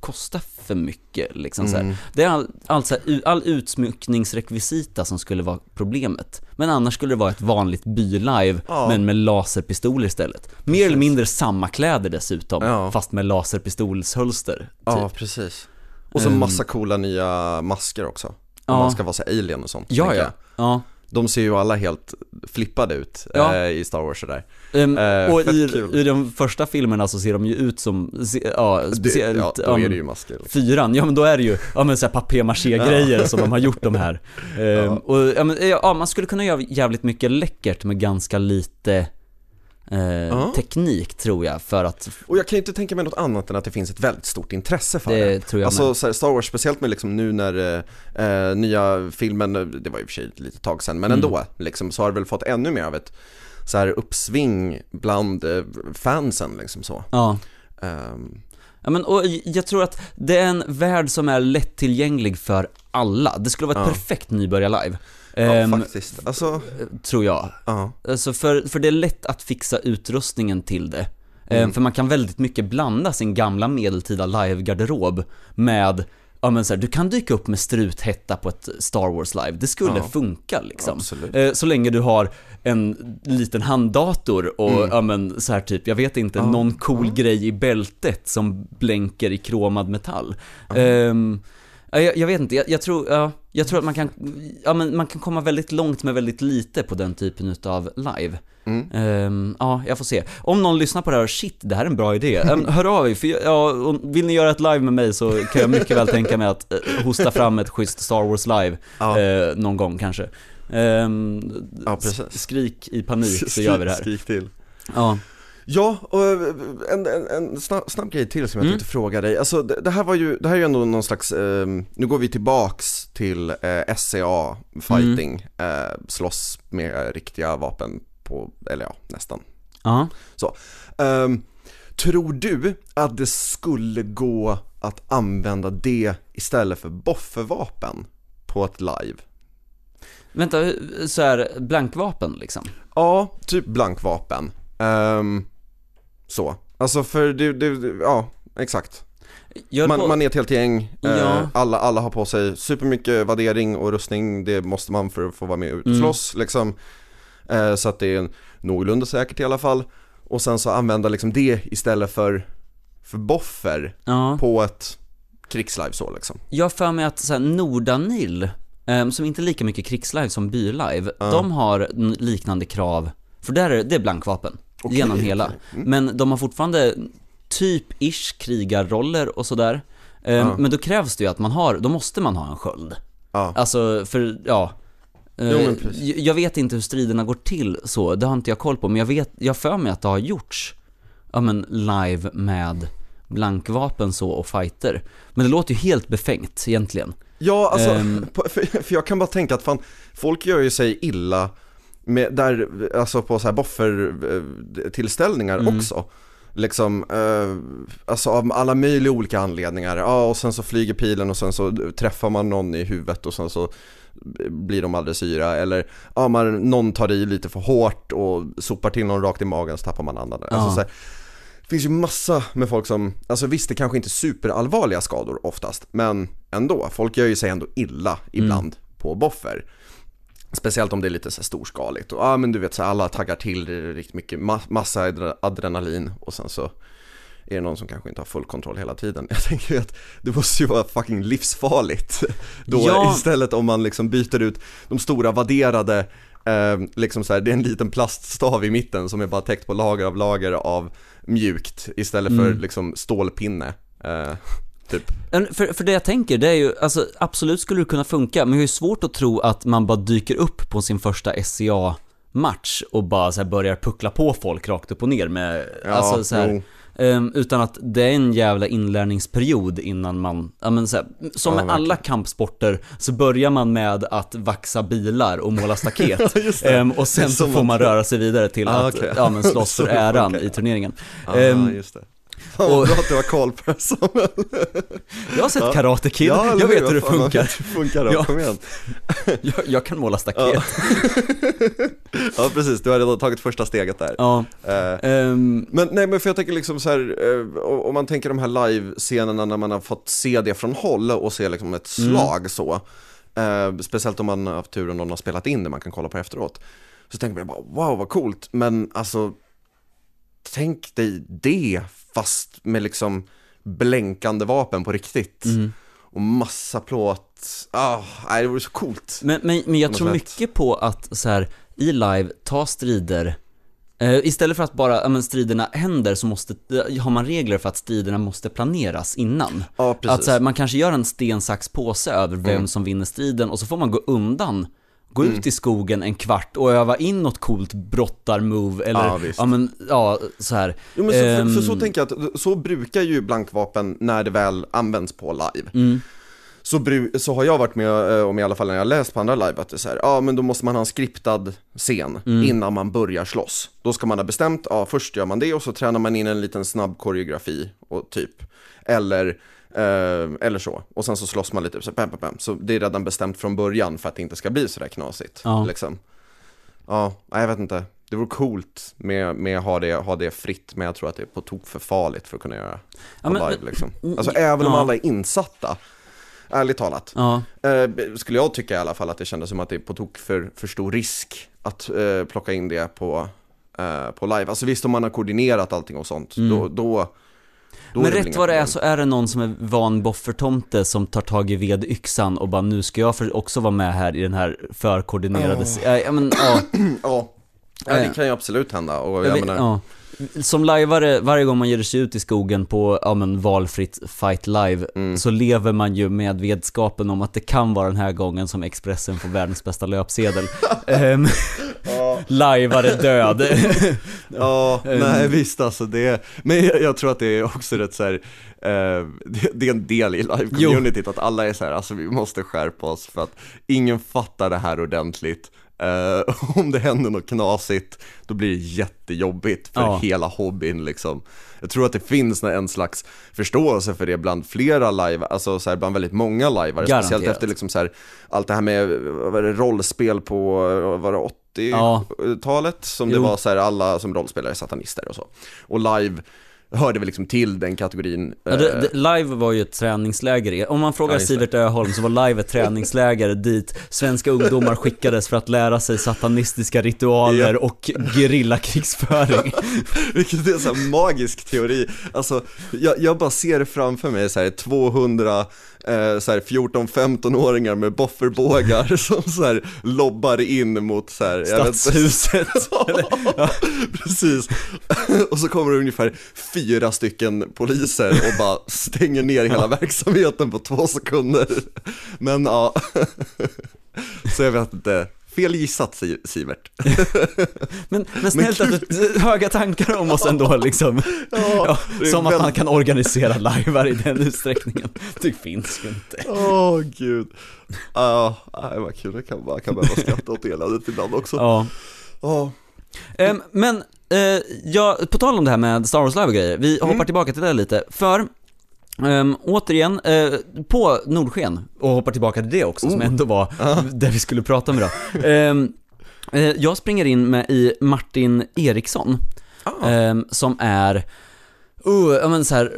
kosta för mycket liksom så Mm. här. Det är all, all, så här, all utsmyckningsrekvisita som skulle vara problemet. Men annars skulle det vara ett vanligt bylive Ja. men med laserpistoler istället. Mer eller mindre samma kläder dessutom, Ja. fast med laserpistolshölster. Typ. Ja, precis. Och så Ehm. massa coola nya masker också. Om Ja. man ska vara så alien och sånt. Ja, ja. ja. De ser ju alla helt flippade ut Ja. eh, i Star Wars sådär. Ehm, Eh, och i, kul. i de första filmerna så ser de ju ut som, se- ja, Det, speciellt, ja, då ja, är det ju masker. Liksom. fyran, ja men då är det ju, ja men såhär papier-maché-grejer som de har gjort de här. Ehm, Och ja, men, ja, man skulle kunna göra jävligt mycket läckert med ganska lite eh, teknik tror jag för att, Och jag kan ju inte tänka mig något annat än att det finns ett väldigt stort intresse för det det. tror jag Alltså med. så här, Star Wars, speciellt med liksom nu när eh, eh, nya filmen, det var i och för sig ett litet tag sedan, men Mm. ändå, liksom, så har det väl fått ännu mer av ett så här uppsving bland eh, fansen liksom så. Ja. Ehm, Ja men och jag tror att det är en värld som är lättillgänglig för alla. Det skulle vara ett Ja. perfekt nybörjarlive. ja, Ehm, faktiskt. Alltså, tror jag. ja. Alltså för, för det är lätt att fixa utrustningen till det. Eh, Mm. För man kan väldigt mycket blanda sin gamla medeltida live-garderob med Ja men så här, du kan dyka upp med struthätta på ett Star Wars live, det skulle Ja. funka liksom. Eh, Så länge du har en liten handdator och Mm. ja men så här typ, jag vet inte, Ja. någon cool grej i bältet som blänker i kromad metall. Ja, jag, jag vet inte, jag, jag tror, ja, jag tror att man kan, ja men man kan komma väldigt långt med väldigt lite på den typen utav live. Mm. Ehm, ja, jag får se. Om någon lyssnar på det här och shit, det här är en bra idé. Um, hör av er, för jag, ja, vill ni göra ett live med mig så kan jag mycket väl tänka mig att eh, hosta fram ett schysst Star Wars live Ja. eh, någon gång kanske. Ehm, Ja, Skrik i panik så gör vi det här. Skrik till. Ja. Ja, och eh, en, en, en snabb, snabb grej till som jag Mm. tänkte fråga dig. Alltså det, det här var ju, det här är ju ändå någon slags, eh, nu går vi tillbaks till eh, SCA fighting, Mm. eh, slåss med riktiga vapen på, eller ja, nästan. Ja. Ehm, tror du att det skulle gå att använda det istället för boffervapen på ett live? Vänta, så här blankvapen liksom? Ja, typ blankvapen. Ehm, så, alltså för det, det, ja, exakt. Man, på- man är ett helt gäng, eh, Ja. alla, alla har på sig supermycket värdering och rustning, det måste man för att få vara med och Mm. slåss liksom. Eh, så att det är någorlunda säkert i alla fall. Och sen så använda liksom det istället för, för boffer Ja. på ett krigslive så liksom. Jag för mig att så här, Nordanil, eh, som inte är lika mycket krigslive som bylive, Ja. de har liknande krav, för där är det är blankvapen, Okej, genom hela. Mm. Men de har fortfarande typ-ish krigarroller och sådär. Eh. Men då krävs det ju att man har, då måste man ha en sköld. Ja. Alltså, för, ja. Eh, Jo, men precis. jag- vet inte hur striderna går till så, det har inte jag koll på, men jag vet, jag för mig att det har gjorts, ja men live med blankvapen så och fighter. Men det låter ju helt befängt egentligen. Ja, alltså, på, för, för jag kan bara tänka att fan, folk gör ju sig illa med, där, alltså på så här boffer-tillställningar Mm. också. Liksom, eh, alltså av alla möjliga olika anledningar. Ja, och sen så flyger pilen och sen så träffar man någon i huvudet och sen så blir de aldrig syra. Eller, ja, man, någon tar i lite för hårt och sopar till någon rakt i magen så tappar man andan. Alltså, Ja. så här, det finns ju massa med folk som, alltså visst det kanske inte är superallvarliga skador oftast, men ändå, folk gör ju sig ändå illa ibland på boffer. Speciellt om det är lite så storskaligt och ja men du vet så alla taggar till, det är riktigt mycket ma- massa adre- adrenalin och sen så är det någon som kanske inte har full kontroll hela tiden. Jag tänker ju att det måste ju vara fucking livsfarligt då Ja. istället om man liksom byter ut de stora vadderade Eh, liksom så här, det är en liten plaststav i mitten som är bara täckt på lager av lager av mjukt istället för Mm. liksom stålpinne. Eh, typ. För, för det jag tänker, det är ju, alltså absolut skulle det kunna funka, men jag har ju svårt att tro att man bara dyker upp på sin första SCA match och bara så börjar puckla på folk rakt upp och ner med, Ja, alltså så här. Ehm, utan att det är en jävla inlärningsperiod innan man, ja men så här, som Ja, med alla kampsporter så börjar man med att vaxa bilar och måla staket. Ehm, och sen så får man- röra sig vidare till Ah, att, okej. ja men slåss för äran funkar. i turneringen. Ja, Ehm, just det. Fan vad och- bra att du har koll på det Samuel. jag har sett Ja. Karate Kid, Ja, jag vet hur det funkar. Funkar det? Ja. Kom igen. Jag, jag kan måla staket. Ja. ja precis, du har redan tagit första steget där. Ja. Eh, Ehm, Men nej men för jag tänker liksom så här, eh, om man tänker de här live-scenerna när man har fått se det från håll och se liksom ett slag så. Eh, speciellt om man har haft turen och någon har spelat in det man kan kolla på efteråt. Så tänker man bara wow vad coolt, men alltså tänk dig det fast med liksom blänkande vapen på riktigt. Och massa plåt, ah, nej det vore så coolt. Men, men, men jag tror mycket på att så här, i live, ta strider eh, Istället för att bara, men striderna händer så måste, eh, har man regler för att striderna måste planeras innan. Ja. Att så här, man kanske gör en sten, sax, påse över vem Mm. som vinner striden och så får man gå undan Gå ut i skogen en kvart och öva in något coolt brottar-move eller, Ja, ja, men, ja, så här. Jo, men så, för, för så Ehm, tänker jag att så brukar ju blankvapen när det väl används på live. Mm. Så, så har jag varit med eh, om i alla fall när jag läst på andra live att det är så här, ja men då måste man ha en skriptad scen Mm. innan man börjar slåss. Då ska man ha bestämt, ja först gör man det och så tränar man in en liten snabb koreografi och typ. Eller, eh, eller så. Och sen så slåss man lite, så, bam, bam, bam. så det är redan bestämt från början för att det inte ska bli sådär knasigt. Ja. Liksom. Ja, jag vet inte. Det vore coolt med, med att ha det, ha det fritt, men jag tror att det är på tok för farligt för att kunna göra Ja, men- live liksom. Alltså även om ja. alla är insatta, ärligt talat. Ja, Eh, skulle jag tycka i alla fall att det kändes som att det är på tok för, för stor risk att eh, plocka in det på, eh, på live. Alltså visst om man har koordinerat allting och sånt, då, då, då men rätt vad det är så är det någon som är van boffertomte som tar tag i vedyxan och bara nu ska jag också vara med här i den här förkoordinerade, ja, ja men ja, Ja, ja, det kan ju absolut hända. Och jag, jag menar, ja. Som lajvare, varje gång man ger sig ut i skogen på, ja men valfritt fight live, Mm. så lever man ju med vetskapen om att det kan vara den här gången som Expressen får världens bästa löpsedel. um, lajvare död. Ja, nej visst alltså det, men jag, jag tror att det är också rätt så här, eh, det, det är en del i live-communityt att alla är så här, alltså vi måste skärpa oss för att ingen fattar det här ordentligt. Eh, om det händer något knasigt, då blir det jättejobbigt för Ja. hela hobbyn liksom. Jag tror att det finns en slags förståelse för det bland flera live, alltså så här, bland väldigt många liveare, speciellt efter liksom så här, allt det här med, vad var det, rollspel på, vad var det, 80-talet? Som det Jo. var så här, alla som rollspelare är satanister och så. Och live hörde väl liksom till den kategorin. Ja, det, eh, det, live var ju ett träningsläger. Om man frågar Ja. Sivert Öholm så var live ett träningsläger dit svenska ungdomar skickades för att lära sig satanistiska ritualer Ja. och gerillakrigsföring. Vilket är en sån magisk teori. Alltså, jag, jag bara ser framför mig så här 200 eh, så här 14-15-åringar med bofferbågar som så här lobbar in mot så här. Stadshuset. ja, precis. Och så kommer det ungefär fyra stycken poliser och bara stänger ner hela verksamheten på två sekunder. Men ja, så jag vet inte. Fel gissat Si- Sivert. Men, men snällt att du, höga tankar om oss ändå liksom. Ja, är som att man kan organisera livear i den utsträckningen. Det finns ju inte. Åh gud. Ja, nej vad kul, jag kan, bara, kan behöva skratta åt eländet ibland också. Ja. Ja. Ehm, men, eh, ja, på tal om det här med Star Wars Live och grejer, vi hoppar tillbaka till det lite. För, ehm, återigen, eh, på Nordsken, och hoppar tillbaka till det också, som Oh. ändå var det vi skulle prata om idag. Ehm, eh, jag springer in med i Martin Eriksson, Ah. ehm, som är Uh, ja men så här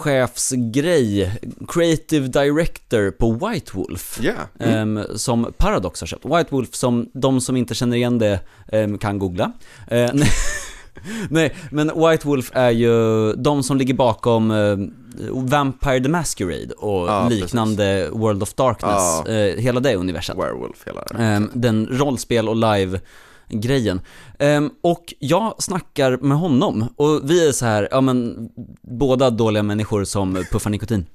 rollspelschefsgrej, creative director på White Wolf. Ja. Mm. Ehm, som Paradox har köpt. White Wolf, som de som inte känner igen det ehm, kan googla. Eh, nej, men White Wolf är ju de som ligger bakom ehm, Vampire the Masquerade och Ja, liknande World of Darkness, Ja. eh, hela det universum. Werewolf hela det. Ehm, den rollspel och live grejen. Ehm, och jag snackar med honom och vi är så här, ja men båda dåliga människor som puffar nikotin.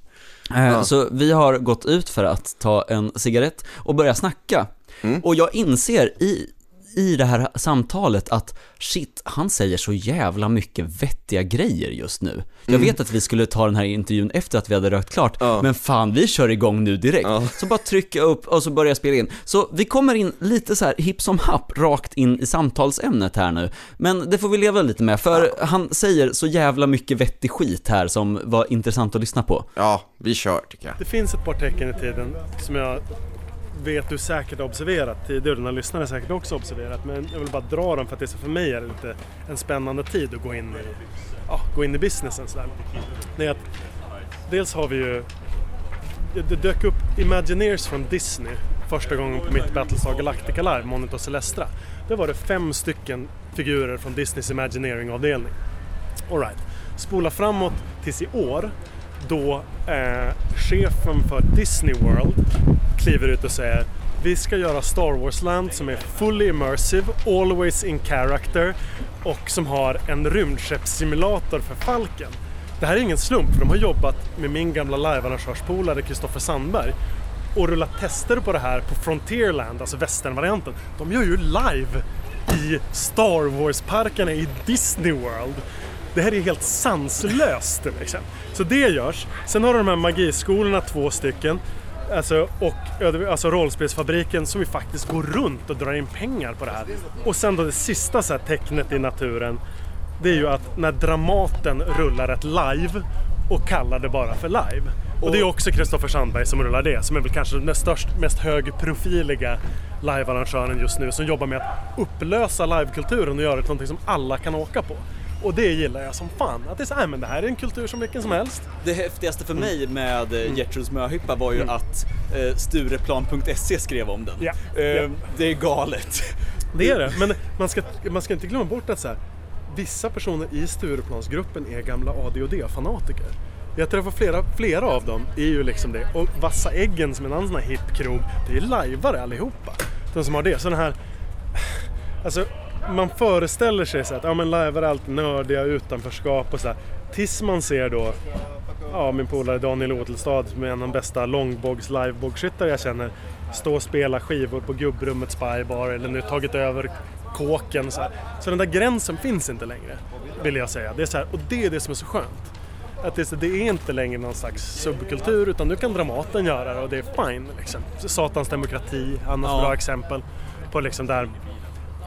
Eh, Ja. Så vi har gått ut för att ta en cigarett och börja snacka. Mm. Och jag inser i, i det här samtalet att shit, han säger så jävla mycket vettiga grejer just nu. Jag vet att vi skulle ta den här intervjun efter att vi hade rökt klart, Ja. men fan vi kör igång nu direkt. Ja. Så bara trycka upp och så börja spela in. Så vi kommer in lite så här hipp som happ rakt in i samtalsämnet här nu. Men det får vi leva lite med, för han säger så jävla mycket vettig skit här som var intressant att lyssna på. Ja, vi kör tycker jag. Det finns ett par tecken i tiden som jag vet du säkert har observerat tidigare och dina lyssnare säkert också observerat men jag vill bara dra dem för att det är för mig är det lite en spännande tid att gå in i, ja, gå in i businessen sådär. Det är att dels har vi ju det, dök upp Imagineers från Disney första gången på mitt Battlestar Galactica Live, Monitor Celestra. Då var det fem stycken figurer från Disneys Imagineering-avdelning. Alright, spola framåt tills i år då eh, chefen för Disney World kliver ut och säger vi ska göra Star Wars Land som är fully immersive, always in character och som har en rymdskeppssimulator för Falken. Det här är ingen slump, för de har jobbat med min gamla livearrangörspolare Kristoffer Sandberg och rullat tester på det här på Frontierland, alltså västernvarianten. De gör ju live i Star Wars-parkerna i Disney World. Det här är helt sanslöst liksom. Så det görs. Sen har du de här magiskolorna, två stycken. Alltså, och alltså rollspelsfabriken som vi faktiskt går runt och drar in pengar på det här. Och sen då det sista så här tecknet i naturen. Det är ju att när Dramaten rullar ett live och kallar det bara för live. Och det är också Kristoffer Sandberg som rullar det, som är väl kanske den störst, mest högprofiliga livearrangören just nu som jobbar med att upplösa livekulturen och göra det till någonting som alla kan åka på. Och det gillar jag som fan. Att det är så här, men det här är en kultur som vilken som helst. Det häftigaste för mig med mm. Gertruds möhippa var ju att eh, Stureplan.se skrev om den. Ja, Eh, ja. Det är galet. Det är det, men man ska, man ska inte glömma bort att så här, vissa personer i Stureplansgruppen är gamla ADHD-fanatiker. Jag träffar flera, flera av dem, är ju liksom det. Och Vassa Äggen som är en annan sån här hipp krog, det är lajvare allihopa. De som har det. Så den här... Alltså, man föreställer sig så att ja, men lajvare är alltid nördiga, utanförskap och så här. Tills man ser då ja, min polare Daniel Odelstad som är en av de bästa långbågs livebågskyttar jag känner stå och spela skivor på gubbrummet Spybar eller nu tagit över kåken så här. Så den där gränsen finns inte längre vill jag säga. Det är så här, och det är det som är så skönt. Att det, är det är inte längre någon slags subkultur utan nu kan Dramaten göra det och det är fine. Liksom. Satans demokrati, annars Ja. bra exempel på liksom där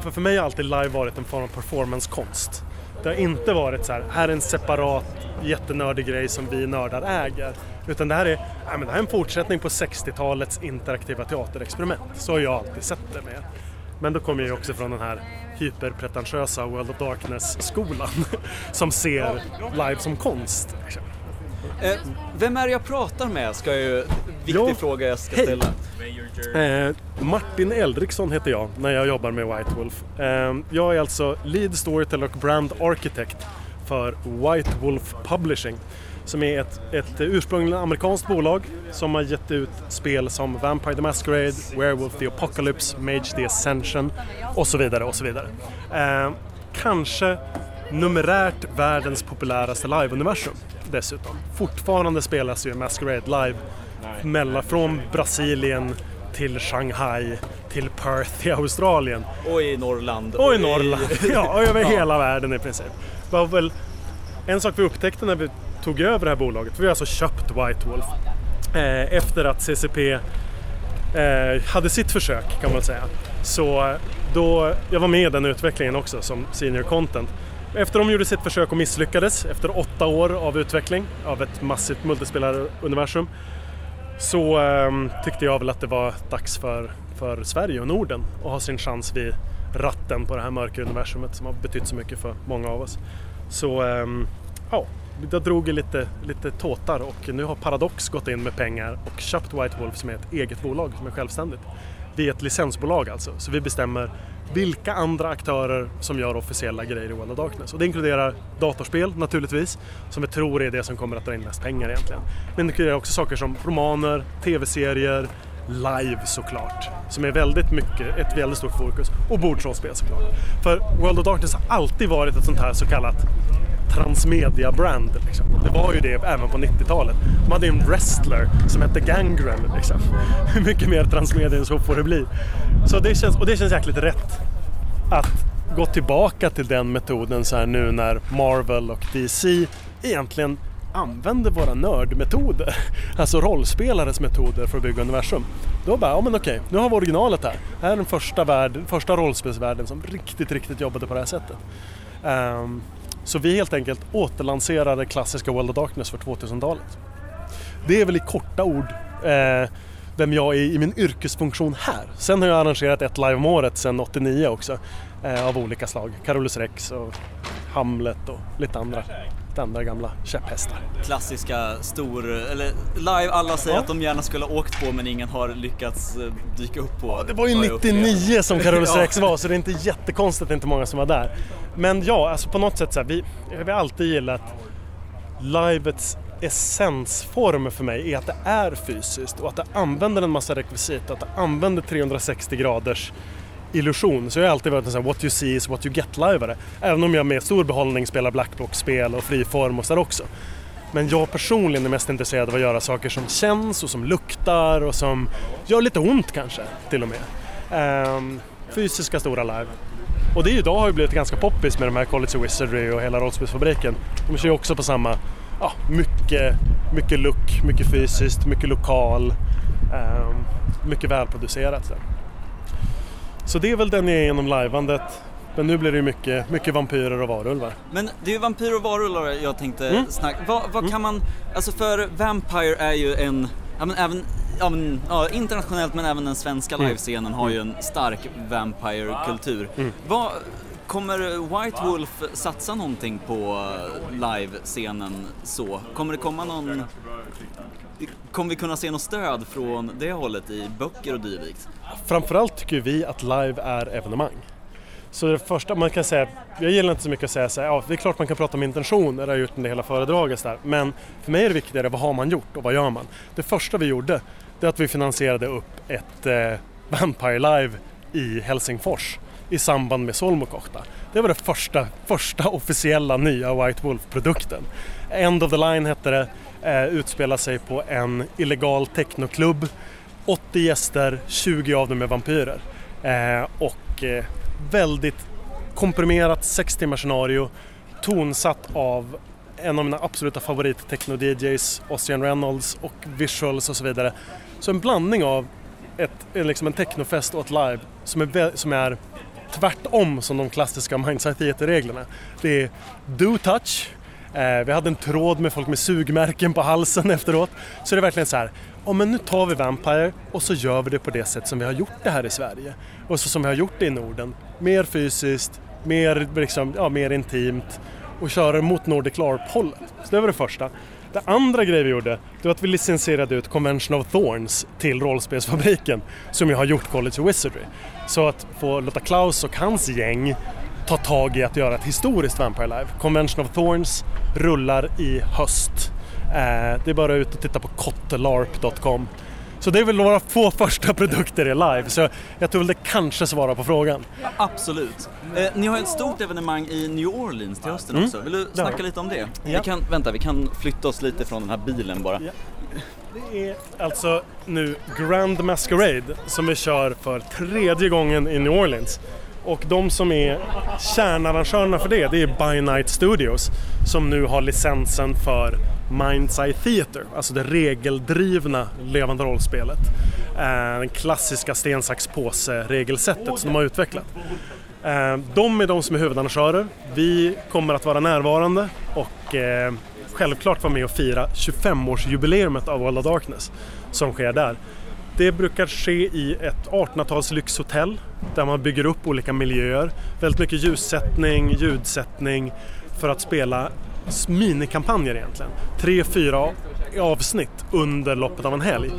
för, för mig har alltid live varit en form av performancekonst. Det har inte varit så här, här är en separat jättenördig grej som vi nördar äger. Utan det här är, nej, men det här är en fortsättning på 60-talets interaktiva teaterexperiment. Så har jag alltid sett det med. Men då kommer jag ju också från den här hyperpretentiösa World of Darkness-skolan som ser live som konst. Eh, vem är det jag pratar med? Ska ju, viktig Ja, fråga jag ska hej. ställa. Eh, Martin Eldriksson heter jag när jag jobbar med White Wolf. Eh, jag är alltså Lead Storyteller och Brand Architect för White Wolf Publishing som är ett, ett ursprungligen amerikanskt bolag som har gett ut spel som Vampire the Masquerade, Werewolf the Apocalypse, Mage the Ascension och så vidare och så vidare. Eh, kanske numerärt världens populäraste live-universum dessutom. Fortfarande spelas ju Masquerade live mellan, från Brasilien till Shanghai till Perth i Australien Och i Norrland. och i Norrland. Ja, och över hela världen i princip. Var väl en sak vi upptäckte när vi tog över det här bolaget. Vi har alltså köpt White Wolf eh, efter att CCP eh, hade sitt försök kan man säga. Så då, jag var med i den utvecklingen också som senior content. Efter de gjorde sitt försök och misslyckades efter åtta år av utveckling av ett massivt multispelaruniversum så eh, tyckte jag väl att det var dags för, för Sverige och Norden att ha sin chans vid ratten på det här mörka universumet som har betytt så mycket för många av oss. Så eh, ja, jag drog i lite, lite tåtar och nu har Paradox gått in med pengar och köpt White Wolf som är ett eget bolag som är självständigt. Vi är ett licensbolag alltså, så vi bestämmer vilka andra aktörer som gör officiella grejer i World of Darkness. Och det inkluderar datorspel naturligtvis, som vi tror är det som kommer att dra in mest pengar egentligen. Men det inkluderar också saker som romaner, tv-serier, live såklart, som är väldigt mycket, ett väldigt stort fokus. Och bordsrollspel såklart. För World of Darkness har alltid varit ett sånt här så kallat transmedia-brand. Liksom. Det var ju det även på 90-talet. De hade ju en wrestler som hette Gangrel. Liksom. Hur mycket mer transmedia än så får det bli. Så det känns, och det känns jäkligt rätt att gå tillbaka till den metoden så här nu när Marvel och DC egentligen använder våra nördmetoder, alltså rollspelares metoder för att bygga universum. Då bara, ja men okej, nu har vi originalet här. Det här är den första, värld, första rollspelsvärlden som riktigt, riktigt jobbade på det här sättet. Um, så vi helt enkelt återlanserade klassiska World of Darkness för 2000-talet. Det är väl i korta ord eh, vem jag är i min yrkesfunktion här. Sen har jag arrangerat ett live om året sedan 89 också. Eh, av olika slag. Carolus Rex och Hamlet och lite andra, lite andra gamla käpphästar. Klassiska stor, eller live, alla säger Ja. att de gärna skulle ha åkt på men ingen har lyckats eh, dyka upp på. Det var ju vad jag upplevde. 99 som Carolus Ja. Rex var så det är inte jättekonstigt att det inte många som var där. Men ja, alltså på något sätt så här, vi, vi har alltid gillat livets essensform för mig är att det är fysiskt och att det använder en massa rekvisit, att det använder 360 graders illusion. Så jag har alltid varit en sån här what you see is what you get lajvare. Även om jag med stor behållning spelar blackbox-spel och friform och sådär också. Men jag personligen är mest intresserad av att göra saker som känns och som luktar och som gör lite ont kanske till och med. Ehm, fysiska stora live. Och det idag har ju blivit ganska poppis med de här College of Wizardry och hela rollspelsfabriken. De kör ju också på samma, ja, mycket, mycket look, mycket fysiskt, mycket lokal, ehm, mycket välproducerat. Så så det är väl den jag är genom liveandet. Men nu blir det ju mycket, mycket vampyrer och varulvar. Men det är ju vampyr och varulvar jag tänkte Mm. snacka. Vad, vad kan man, alltså för Vampire är ju en, ja men även, ja, men, ja, internationellt men även den svenska Mm. livescenen har ju en stark Vampire-kultur. Vad, kommer White Wolf satsa någonting på livescenen så? Kommer det komma någon, kommer vi kunna se något stöd från det hållet i böcker och dylikt? Framförallt tycker vi att live är evenemang. Så det första man kan säga, jag gillar inte så mycket att säga så här, ja det är klart man kan prata om intentioner, det har jag gjort under hela föredraget där. Men för mig är det viktigare, vad har man gjort och vad gör man? Det första vi gjorde, det är att vi finansierade upp ett eh, Vampire Live i Helsingfors i samband med Solmukohta. Det var den första, första officiella nya White Wolf-produkten. End of the Line hette det, eh, utspelar sig på en illegal technoklubb 80 gäster, 20 av dem är vampyrer. Eh, och eh, väldigt komprimerat 6 timmars scenario, tonsatt av en av mina absoluta favorit techno-DJs, Ossian Reynolds och visuals och så vidare. Så en blandning av ett, liksom en technofest och ett live som är, som är tvärtom som de klassiska Mindsight Theater-reglerna. Det är do touch, Eh, vi hade en tråd med folk med sugmärken på halsen efteråt. Så det är verkligen så här, ja men nu tar vi Vampire och så gör vi det på det sätt som vi har gjort det här i Sverige. Och så som vi har gjort det i Norden. Mer fysiskt, mer, liksom, ja, mer intimt och köra mot Nordic LARP-hållet. Så det var det första. Det andra grejen vi gjorde, det var att vi licensierade ut Convention of Thorns till rollspelsfabriken som ju har gjort College of Wizardry. Så att få låta Klaus och hans gäng ta tag i att göra ett historiskt Vampire Live. Convention of Thorns rullar i höst. Eh, det är bara ut och titta på kottelarp.com. Så det är väl några få första produkter i live, så jag tror väl det kanske svarar på frågan. Absolut. Eh, ni har ett stort evenemang i New Orleans till hösten Mm. också. Vill du snacka lite om det? Ja. Vi kan, vänta, vi kan flytta oss lite från den här bilen bara. Ja. Det är alltså nu Grand Masquerade som vi kör för tredje gången i New Orleans. Och de som är kärnarrangörerna för det, det är By Night Studios som nu har licensen för Mind's Eye Theater, alltså det regeldrivna levande rollspelet. Det Den klassiska sten, sax, påse regelsättet som de har utvecklat. Eh, de är de som är huvudarrangörer. Vi kommer att vara närvarande och eh, självklart vara med och fira 25-årsjubileumet av World of Darkness som sker där. Det brukar ske i ett 1800-tals lyxhotell där man bygger upp olika miljöer. Väldigt mycket ljussättning, ljudsättning för att spela minikampanjer egentligen. Tre, fyra avsnitt under loppet av en helg.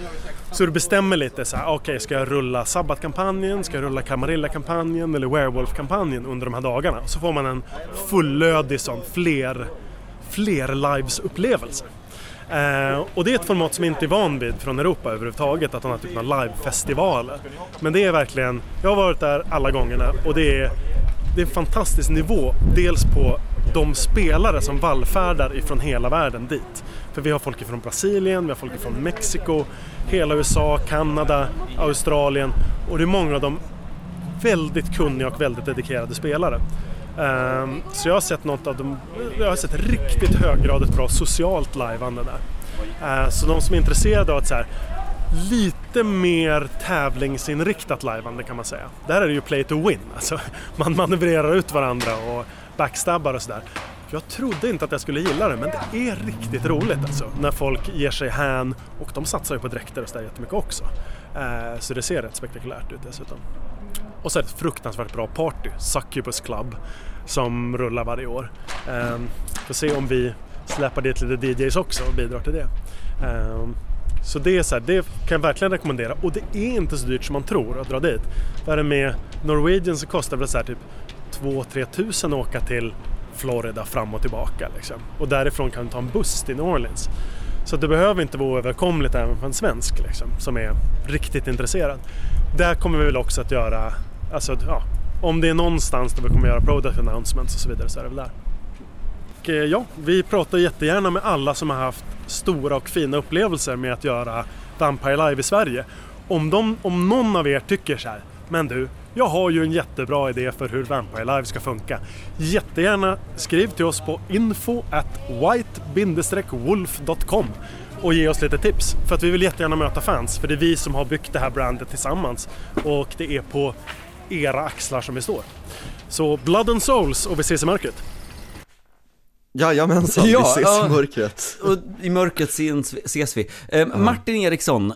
Så du bestämmer lite så här, ah, okej ska jag rulla Sabbat-kampanjen, ska jag rulla Camarilla-kampanjen eller Werewolf-kampanjen under de här dagarna? Så får man en fullödig sån fler, fler lives-upplevelse. Eh, och det är ett format som jag inte är van vid från Europa överhuvudtaget, att de har här typen av livefestivaler. Men det är verkligen, jag har varit där alla gångerna och det är, det är en fantastisk nivå. Dels på de spelare som vallfärdar ifrån hela världen dit. För vi har folk från Brasilien, vi har folk från Mexiko, hela USA, Kanada, Australien och det är många av dem väldigt kunniga och väldigt dedikerade spelare. Um, så jag har sett något av de, jag har sett riktigt höggradigt bra socialt lajvande där. Uh, så de som är intresserade av ett så här, lite mer tävlingsinriktat lajvande kan man säga. Där är det ju play to win, alltså man manövrerar ut varandra och backstabbar och sådär. Jag trodde inte att jag skulle gilla det, men det är riktigt roligt alltså. När folk ger sig hän och de satsar ju på dräkter och sådär jättemycket också. Eh, så det ser rätt spektakulärt ut dessutom. Och så är det ett fruktansvärt bra party, Succubus Club, som rullar varje år. Eh, får se om vi släpar dit lite DJs också och bidrar till det. Eh, så det är så här, det kan jag verkligen rekommendera och det är inte så dyrt som man tror att dra dit. Vad är det med Norwegian så kostar det så här typ 2-3 tusen att åka till Florida fram och tillbaka liksom. Och därifrån kan du ta en buss till New Orleans. Så det behöver inte vara överkomligt även för en svensk liksom, som är riktigt intresserad. Där kommer vi väl också att göra, alltså ja, om det är någonstans där vi kommer göra product announcements och så vidare så är det väl där. Och, eh, ja, vi pratar jättegärna med alla som har haft stora och fina upplevelser med att göra Vampire Live i Sverige. Om, de, om någon av er tycker så här, men du, jag har ju en jättebra idé för hur Vampire Live ska funka. Jättegärna skriv till oss på info at white-wolf.com och ge oss lite tips. För att vi vill jättegärna möta fans, för det är vi som har byggt det här brandet tillsammans och det är på era axlar som vi står. Så Blood and Souls och vi ses i mörkret. Jajamensan, Ja, vi ses ja. i mörkret. Och i mörkret ses, ses vi. Eh, Martin Eriksson,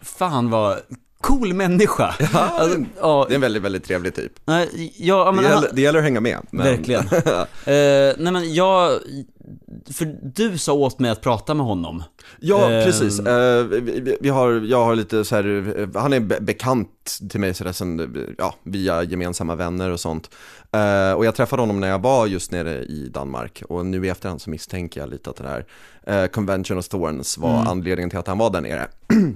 fan vad cool människa. Ja, Alltså, ja, Det är en väldigt, väldigt trevlig typ. ja, Det men gäller, han, det gäller att hänga med. Men... verkligen. Eh, nej men jag, för du sa åt mig att prata med honom. Ja, Ehm. precis. Eh, vi, har, jag har lite så här, eh, han är be- bekant till mig sådär sen, eh, ja, via gemensamma vänner och sånt. Eh, och jag träffade honom när jag var just nere i Danmark och nu i efterhand så misstänker jag lite att det här eh, Convention of Thorns var Mm. anledningen till att han var där nere.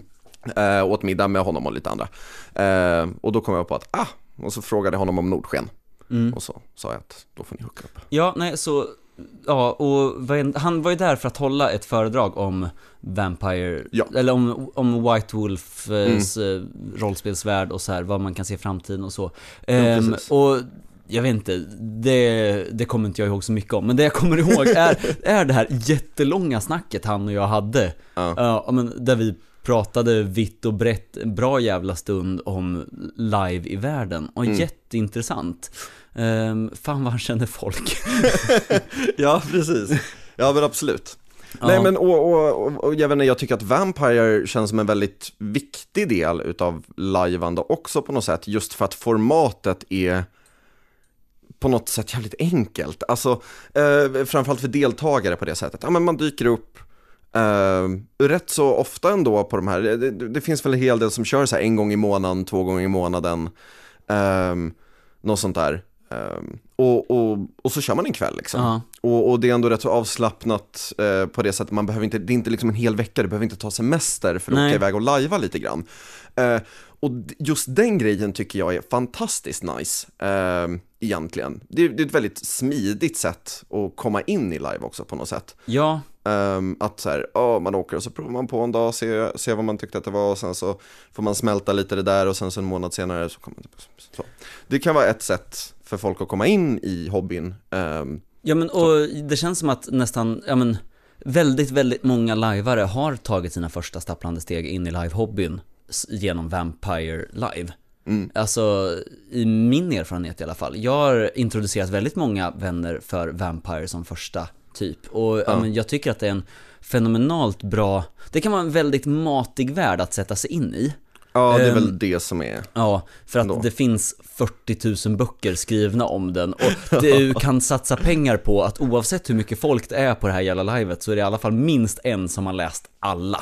eh, åt middag med honom och lite andra. Eh, och då kom jag på att, ah, och så frågade jag honom om Nordsken. Mm. Och så sa jag att då får ni hooka upp. Ja, nej, så, ja, och han var ju där för att hålla ett föredrag om Vampire, Ja. eller om, om White Wolfs eh, rollspelsvärld och så här, vad man kan se i framtiden och så. Ehm, precis. och jag vet inte, det, det kommer inte jag ihåg så mycket om, men det jag kommer ihåg är, är det här jättelånga snacket han och jag hade. Ja. Ja, men där vi pratade vitt och brett en bra jävla stund om live i världen. Och Mm. jätteintressant. Um, fan vad han känner folk. Ja, precis. Ja, men absolut. Ja. Nej men och, och, och, och jag vet inte, jag tycker att Vampire känns som en väldigt viktig del utav lajvande också på något sätt, just för att formatet är på något sätt jävligt enkelt. Alltså, eh, framförallt för deltagare på det sättet. Ja men man dyker upp eh, rätt så ofta ändå på de här, det, det, finns väl en hel del som kör så här en gång i månaden, två gånger i månaden, eh, något sånt där. Eh, och, och, och så kör man en kväll liksom. Ja. Och, och det är ändå rätt så avslappnat eh, på det sättet, man behöver inte, det är inte liksom en hel vecka, du behöver inte ta semester för att Nej. åka iväg och lajva lite grann. Eh, och just den grejen tycker jag är fantastiskt nice, eh, egentligen. Det, det är ett väldigt smidigt sätt att komma in i live också på något sätt. Ja, Ehm, att så här, ja, man åker och så provar man på en dag, ser, ser vad man tyckte att det var och sen så får man smälta lite det där och sen så en månad senare så kommer man. Så. Det kan vara ett sätt för folk att komma in i hobbyn. Ehm, ja men och det känns som att nästan, ja men väldigt, väldigt många lajvare har tagit sina första stapplande steg in i live-hobbyn genom Vampire Live. Mm. Alltså, i min erfarenhet i alla fall. Jag har introducerat väldigt många vänner för Vampire som första typ. Och ja. Ja. men jag tycker att det är en fenomenalt bra, det kan vara en väldigt matig värld att sätta sig in i. ja, det är Ehm, väl det som är, Ja, för att Ändå. det finns 40 000 böcker skrivna om den och du kan satsa pengar på att oavsett hur mycket folk det är på det här jävla livet så är det i alla fall minst en som har läst alla.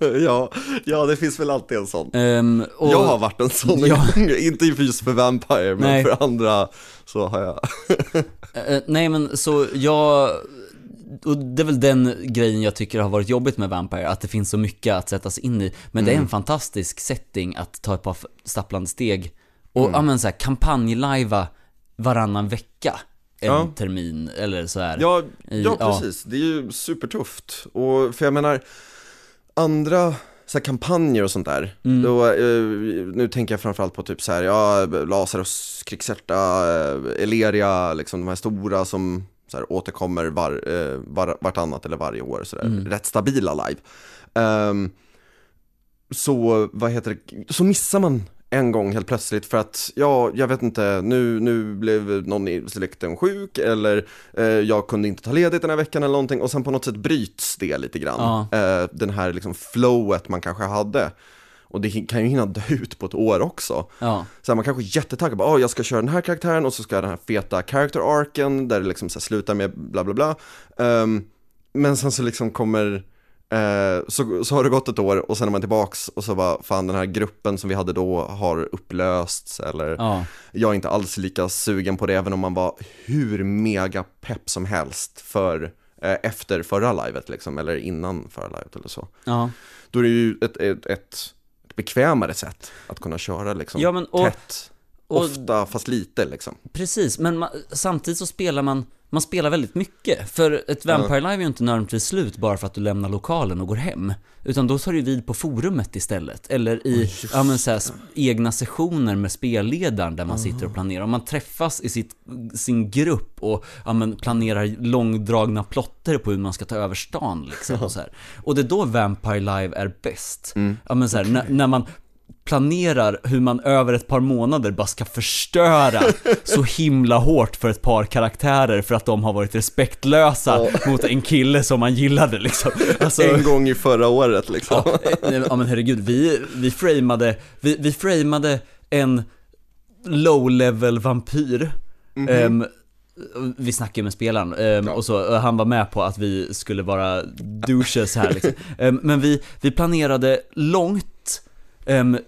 ja, ja, det finns väl alltid en sån. Ehm, och, jag har varit en sån, Ja. inte just för Vampire, men Nej. för andra så har jag. eh, nej men så jag, och det är väl den grejen jag tycker har varit jobbigt med Vampire, att det finns så mycket att sätta sig in i. Men det är en fantastisk setting att ta ett par stapplande steg och ja men så här, kampanjlajva varannan vecka. En Ja. termin eller så här. Ja, I- ja ja. precis, det är ju supertufft. Och för jag menar, andra så här kampanjer och sånt där. Mm. Då, eh, nu tänker jag framförallt på typ så här, ja, Lazarus, Krigshjärta, eh, Eleria, liksom de här stora som så här, återkommer var, eh, var, vartannat eller varje år, så där. Mm. rätt stabila live. Ehm, så, vad heter det, så missar man en gång helt plötsligt för att, ja, jag vet inte, nu, nu blev någon i släkten sjuk eller eh, jag kunde inte ta ledigt den här veckan eller någonting och sen på något sätt bryts det lite grann. Eh, den här liksom flowet man kanske hade. Och det kan ju hinna dö ut på ett år också. Ja. Så här, man kanske är jättetaggad på, oh, jag ska köra den här karaktären och så ska jag den här feta character arken där det liksom så här, slutar med bla bla bla. Ehm, men sen så liksom kommer, eh, så, så har det gått ett år och sen är man tillbaks och så bara, fan den här gruppen som vi hade då har upplösts eller Ja. jag är inte alls lika sugen på det även om man var hur mega pepp som helst för eh, efter förra livet liksom, eller innan förra livet eller så. Ja. Då är det ju ett, ett, ett bekvämare sätt att kunna köra liksom Ja, men och- tätt, och- ofta fast lite liksom. Precis, men ma- samtidigt så spelar man, man spelar väldigt mycket. För ett Vampire Live är ju inte nödvändigtvis slut bara för att du lämnar lokalen och går hem. Utan då tar du vid på forumet istället. Eller i, ja men så här, egna sessioner med spelledaren där man sitter och planerar. Och man träffas i sitt, sin grupp och, ja men planerar långdragna plotter på hur man ska ta över stan liksom. Och, så här. och det är då Vampire Live är bäst. Ja men så här, när, när man planerar hur man över ett par månader bara ska förstöra så himla hårt för ett par karaktärer för att de har varit respektlösa mot en kille som man gillade liksom. Alltså, En gång i förra året liksom. ja, eh, ja men herregud, vi, vi framade, vi, vi framade en low-level vampyr Ehm, vi snackade med spelaren ehm, och så, och han var med på att vi skulle vara douches här liksom. Ehm, Men vi, vi planerade långt um,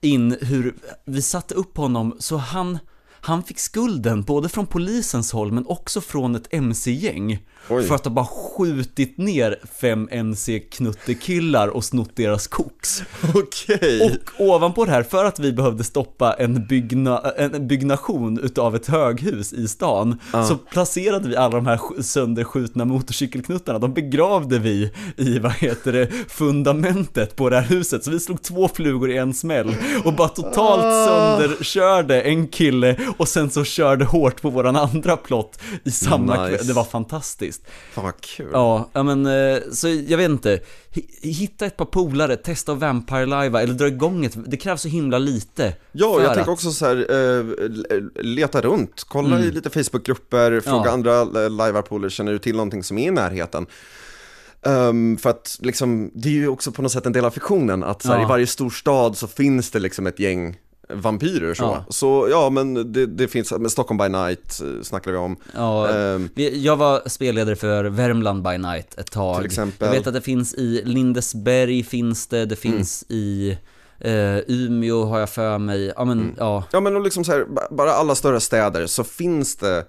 in hur, vi satte upp honom så han, han fick skulden både från polisens håll men också från ett MC-gäng. Oj. För att ha bara skjutit ner fem MC-knuttekillar och snott deras koks. Okej. Och ovanpå det här, för att vi behövde stoppa en, bygna, en byggnation utav ett höghus i stan, så placerade vi alla de här sk- sönderskjutna motorcykelknuttarna, de begravde vi i, vad heter det, fundamentet på det här huset. Så vi slog två flugor i en smäll och bara totalt sönderkörde en kille och sen så körde hårt på våran andra plott i samma Nice. kväll. Det var fantastiskt. Fan vad kul. Ja, men eh, så jag vet inte. Hi- Hitta ett par polare, testa Vampire Live eller dra igång ett, det krävs så himla lite. Ja, jag att- tänker också så här, eh, leta runt, kolla Mm. i lite Facebookgrupper, fråga Ja. andra eh, livearpooler, känner du till någonting som är i närheten? Ehm, för att liksom, det är ju också på något sätt en del av fiktionen, att så här, Ja. i varje stor stad så finns det liksom ett gäng vampyrer så. Ja. Så ja, men det, det finns, men Stockholm by night eh, snackade vi om. Ja, Ehm, jag var spelledare för Värmland by night ett tag. Till exempel. Jag vet att det finns i Lindesberg finns det, det finns i eh, Umeå har jag för mig. Ja men, ja. Ja men liksom så här, ba- bara alla större städer så finns det,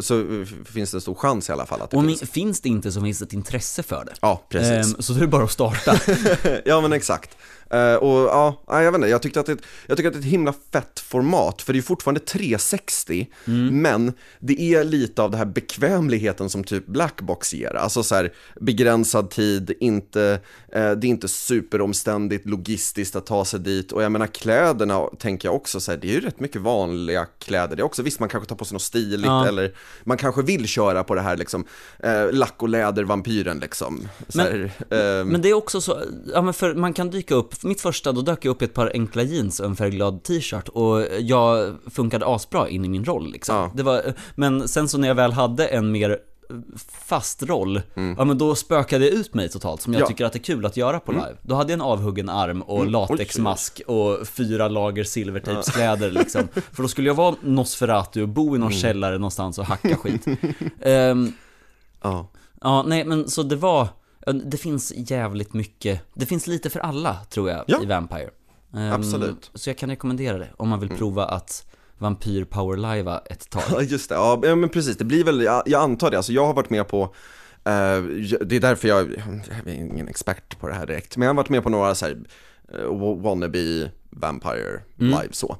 så f- finns det en stor chans i alla fall att det Och finns. finns det inte så finns det ett intresse för det. Ja, precis. Ehm, så det är bara att starta. ja men exakt. Eh, och ja, jag vet inte, jag tyckte att det, jag tycker att det är ett himla fett format, för det är fortfarande 360, men det är lite av det här bekvämligheten som typ Blackbox ger, alltså så här begränsad tid, inte, eh, det är inte superomständigt logistiskt att ta sig dit, och jag menar kläderna tänker jag också så här, det är ju rätt mycket vanliga kläder, det är också, visst man kanske tar på sig något stiligt, Ja. Eller man kanske vill köra på det här liksom, eh, lack och läder-vampyren liksom. Så Men- här, ehm, Men det är också så, ja men för man kan dyka upp, mitt första då dök jag upp i ett par enkla jeans och en färgglad t-shirt och jag funkade asbra in i min roll liksom. Ja. Det var, men sen så när jag väl hade en mer fast roll, ja men då spökade jag ut mig totalt som jag Ja. tycker att det är kul att göra på live. Då hade jag en avhuggen arm och latexmask och fyra lager silvertejpskläder liksom. För då skulle jag vara Nosferatu och bo i någon källare någonstans och hacka skit. Ehm, ja. Ja, nej men så det var, ja, det finns jävligt mycket, det finns lite för alla tror jag Ja. i Vampire. Ehm, Absolut. Så jag kan rekommendera det om man vill prova att Vampyr power live ett tag. Ja just det, ja men precis, det blir väl, jag, jag antar det, alltså jag har varit med på jag- det är därför jag, jag är ingen expert på det här direkt, men jag har varit med på några så här eh, wannabe Vampire live så.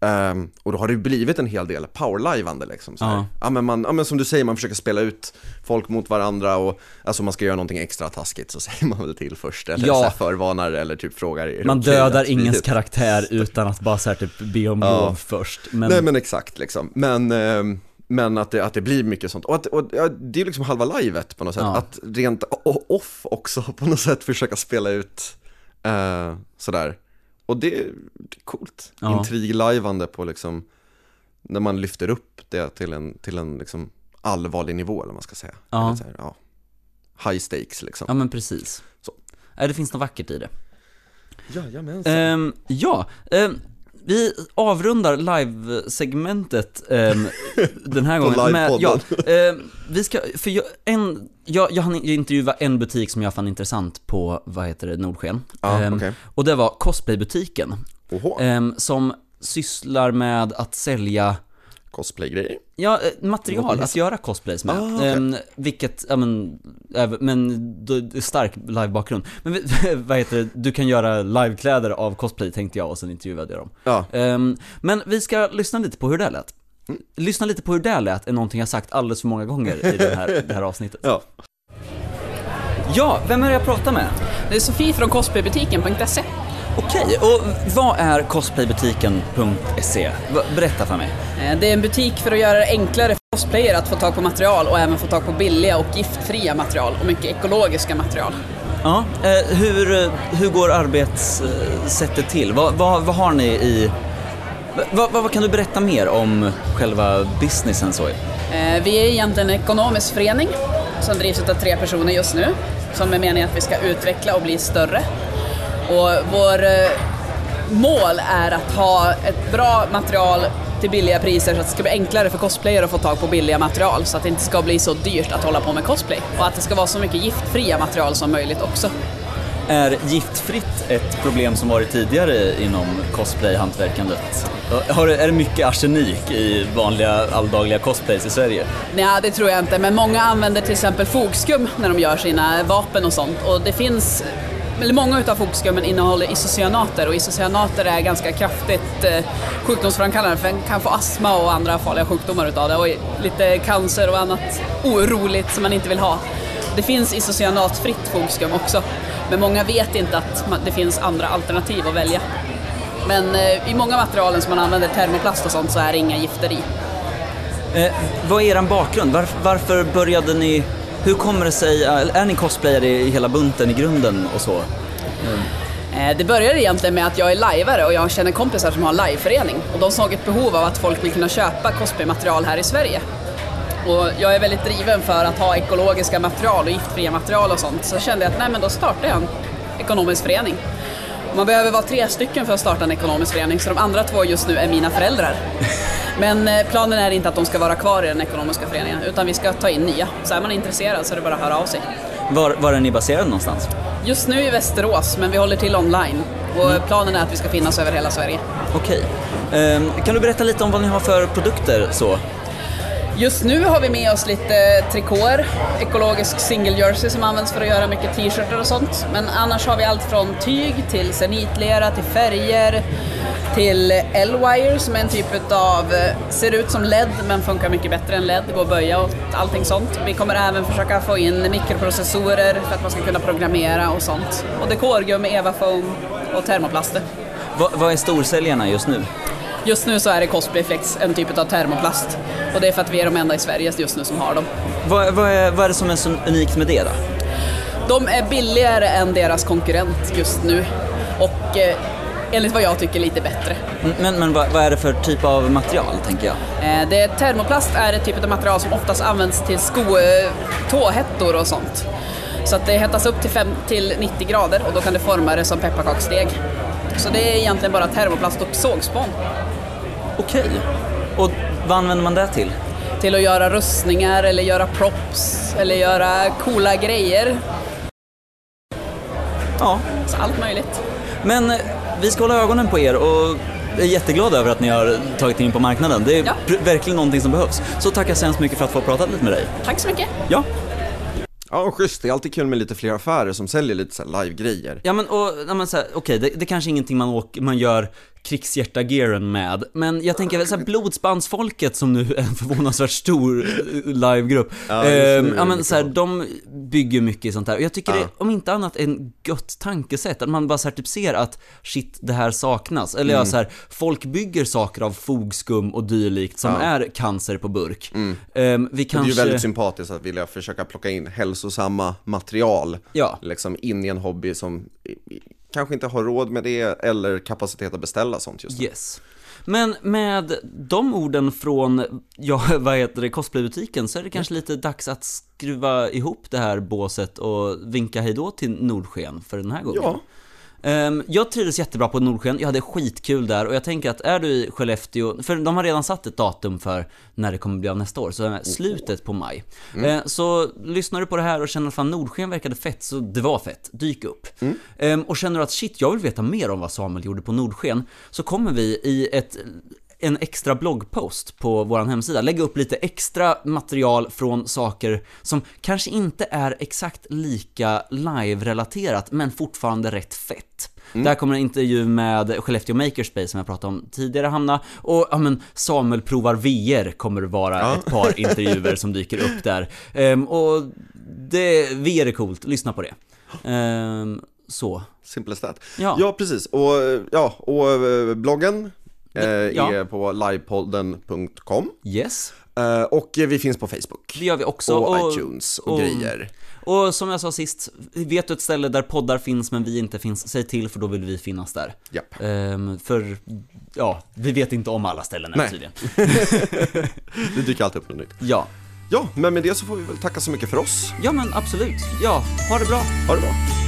Ehm, och då har det ju blivit en hel del powerlivande liksom så här. Ja. Ja. men man, ja men som du säger, man försöker spela ut folk mot varandra och alltså man ska göra någonting extra taskigt så säger man väl till först eller Ja. så här förvarnar eller typ frågar Man okej dödar ingens karaktär utan att bara så här typ be om lov först. Men, Nej men exakt liksom, men, ehm, men att det, att det blir mycket sånt. Och, att, och ja, det är liksom halva livet på något sätt, Ja. att rent off också på något sätt försöka spela ut eh, sådär. Och det, är coolt, Ja. intriglajvande på liksom, när man lyfter upp det till en, till en liksom allvarlig nivå eller vad man ska säga. Ja. Här, ja. High stakes liksom. ja men precis. Så. Nej, det finns något vackert i det. Jajamensan. Ehm, ja, ehm, vi avrundar live-segmentet ehm, den här gången. med- ja, ehm, vi ska, för jag, en, jag, jag hann intervjua en butik som jag fann intressant på, vad heter det, Nordsken. Ehm, okej. Och det var Cosplaybutiken, ehm, som sysslar med att sälja cosplaygrejer. Ja, eh, material att göra cosplays med. Ah, okej. Ehm, vilket, ja men, men är stark livebakgrund. Men vad heter det, du kan göra livekläder av cosplay tänkte jag och sen intervjuade jag dem. Ja, Ehm, men vi ska lyssna lite på hur det lät. Lyssna lite på hur det lät är någonting jag sagt alldeles för många gånger i den här, det här avsnittet. ja. Ja, vem är det jag pratar med? Det är Sofie från cosplaybutiken.se. Okej, och vad är cosplaybutiken.se? Berätta för mig. Eh, Det är en butik för att göra det enklare för cosplayer att få tag på material och även få tag på billiga och giftfria material och mycket ekologiska material. Ja, eh, hur, eh, hur går arbetssättet till? Vad, vad, vad har ni i... Vad, vad, kan du berätta mer om själva businessen så? Vi är egentligen en ekonomisk förening som drivs av tre personer just nu som är meningen att vi ska utveckla och bli större. Och vår eh, mål är att ha ett bra material till billiga priser så att det ska bli enklare för cosplayer att få tag på billiga material så att det inte ska bli så dyrt att hålla på med cosplay och att det ska vara så mycket giftfria material som möjligt också. Är giftfritt ett problem som varit tidigare inom cosplayhantverkandet? Är det mycket arsenik i vanliga alldagliga cosplays i Sverige? Nej, det tror jag inte, men många använder till exempel fogskum när de gör sina vapen och sånt. Och det finns, eller många utav fokusgummen innehåller isocyanater och isocyanater är ganska kraftigt eh, sjukdomsframkallande för en kan få astma och andra farliga sjukdomar utav det och lite cancer och annat oroligt som man inte vill ha. Det finns isocyanatfritt fokusgum också, men många vet inte att det finns andra alternativ att välja. Men eh, i många materialen som man använder, termoplast och sånt, så är det inga gifter i. Eh, vad är er bakgrund? Varför, varför började ni... Hur kommer det sig... Är ni cosplayare i hela bunten i grunden och så? Eh, Det började egentligen med att jag är lajvare och jag känner kompisar som har en liveförening och de såg ett behov av att folk vill kunna köpa cosplaymaterial här i Sverige. Och jag är väldigt driven för att ha ekologiska material och giftfria material och sånt så jag kände att nej men då startar jag en ekonomisk förening. Man behöver vara tre stycken för att starta en ekonomisk förening så de andra två just nu är mina föräldrar. Men eh, planen är inte att de ska vara kvar i den ekonomiska föreningen utan vi ska ta in nya. Så är man intresserad så är det bara att höra av sig. Var, var är ni baserade någonstans? Just nu i Västerås, men vi håller till online. Och planen är att vi ska finnas över hela Sverige. Okej. Ehm, kan du berätta lite om vad ni har för produkter så? Just nu har vi med oss lite trikåer, ekologisk single jersey som används för att göra mycket t-shirtar och sånt. Men annars har vi allt från tyg till zenitlera, till färger, till L-wire som är en typ av, ser ut som LED men funkar mycket bättre än LED, går att böja och allting sånt. Vi kommer även försöka få in mikroprocessorer för att man ska kunna programmera och sånt. Och dekorgummi, Evafoam och termoplaster. Va, vad är storsäljarna just nu? Just nu så är det Cosplayflex, en typ av termoplast. Och det är för att vi är de enda i Sverige just nu som har dem. Vad, vad, är, vad är det som är så unikt med det då? De är billigare än deras konkurrent just nu. Och eh, enligt vad jag tycker lite bättre. Men, men vad, vad är det för typ av material, tänker jag? Eh, det, termoplast är ett typ av material som oftast används till sko, eh, tåhettor och sånt. Så att det hettas upp till, fem, till 90 grader och då kan du forma det som pepparkaksdeg. Så det är egentligen bara termoplast och sågspån. Okej. Och vad använder man det till? Till att göra rustningar eller göra props eller göra coola grejer. Ja. Så allt möjligt. Men eh, vi ska hålla ögonen på er och är jätteglad över att ni har tagit in på marknaden. Det är Ja. pr- verkligen någonting som behövs. Så tackar så hemskt mycket för att få prata lite med dig. Tack så mycket. Ja. Ja, schysst. Det är alltid kul med lite fler affärer som säljer lite så här live-grejer. Ja men och, ja, men så här, okej, det, det kanske är ingenting man, åker, man gör krigshjärta-gearen med, men jag tänker väl såhär blodsbandsfolket som nu är en förvånansvärt stor livegrupp. Ja, Ehm, ja men mycket så här, sånt. de bygger mycket sånt här. Och jag tycker Ja. det, om inte annat, en gött tankesätt. Att man bara så här, typ ser att shit, det här saknas. Eller ja, Mm. så här, folk bygger saker av fogskum och dylikt som Ja. är cancer på burk. Mm. Ehm, vi kanske... Det är ju väldigt sympatiskt att vilja försöka plocka in hälsosamma material Ja. liksom in i en hobby som kanske inte har råd med det eller kapacitet att beställa sånt just nu. Yes. Men med de orden från, ja vad heter det, cosplaybutiken så är det kanske lite dags att skruva ihop det här båset och vinka hejdå till Nordsken för den här gången. Ja. Ehm, jag trivdes jättebra på Nordsken, jag hade skitkul där och jag tänker att är du i Skellefteå, för de har redan satt ett datum för när det kommer bli av nästa år, så slutet på maj. Ehm, så lyssnar du på det här och känner att fan Nordsken verkade fett, så det var fett, dyk upp. Ehm, och känner du att shit, jag vill veta mer om vad Samuel gjorde på Nordsken, så kommer vi i ett en extra bloggpost på vår hemsida, lägga upp lite extra material från saker som kanske inte är exakt lika live-relaterat, men fortfarande rätt fett. Där kommer en intervju med Skellefteå Makerspace som jag pratade om tidigare hamna, och ja men Samuel provar VR kommer det vara ett par intervjuer som dyker upp där. Ehm, och det, VR är coolt, lyssna på det. Ehm, så. Simple as that. Ja. Ja, precis. Och, ja, och eh, bloggen ja. är på livepodden.com Yes. eh, och eh, vi finns på Facebook Det gör vi också. och, iTunes och, och- grejer. Och som jag sa sist, vet du ett ställe där poddar finns men vi inte finns, säg till för då vill vi finnas där. Japp. Ehm, för, ja, vi vet inte om alla ställen än tydligen. Det dyker alltid upp något nytt. Ja. Ja, men med det så får vi väl tacka så mycket för oss. Ja men absolut. Ja, ha det bra. Ha det bra.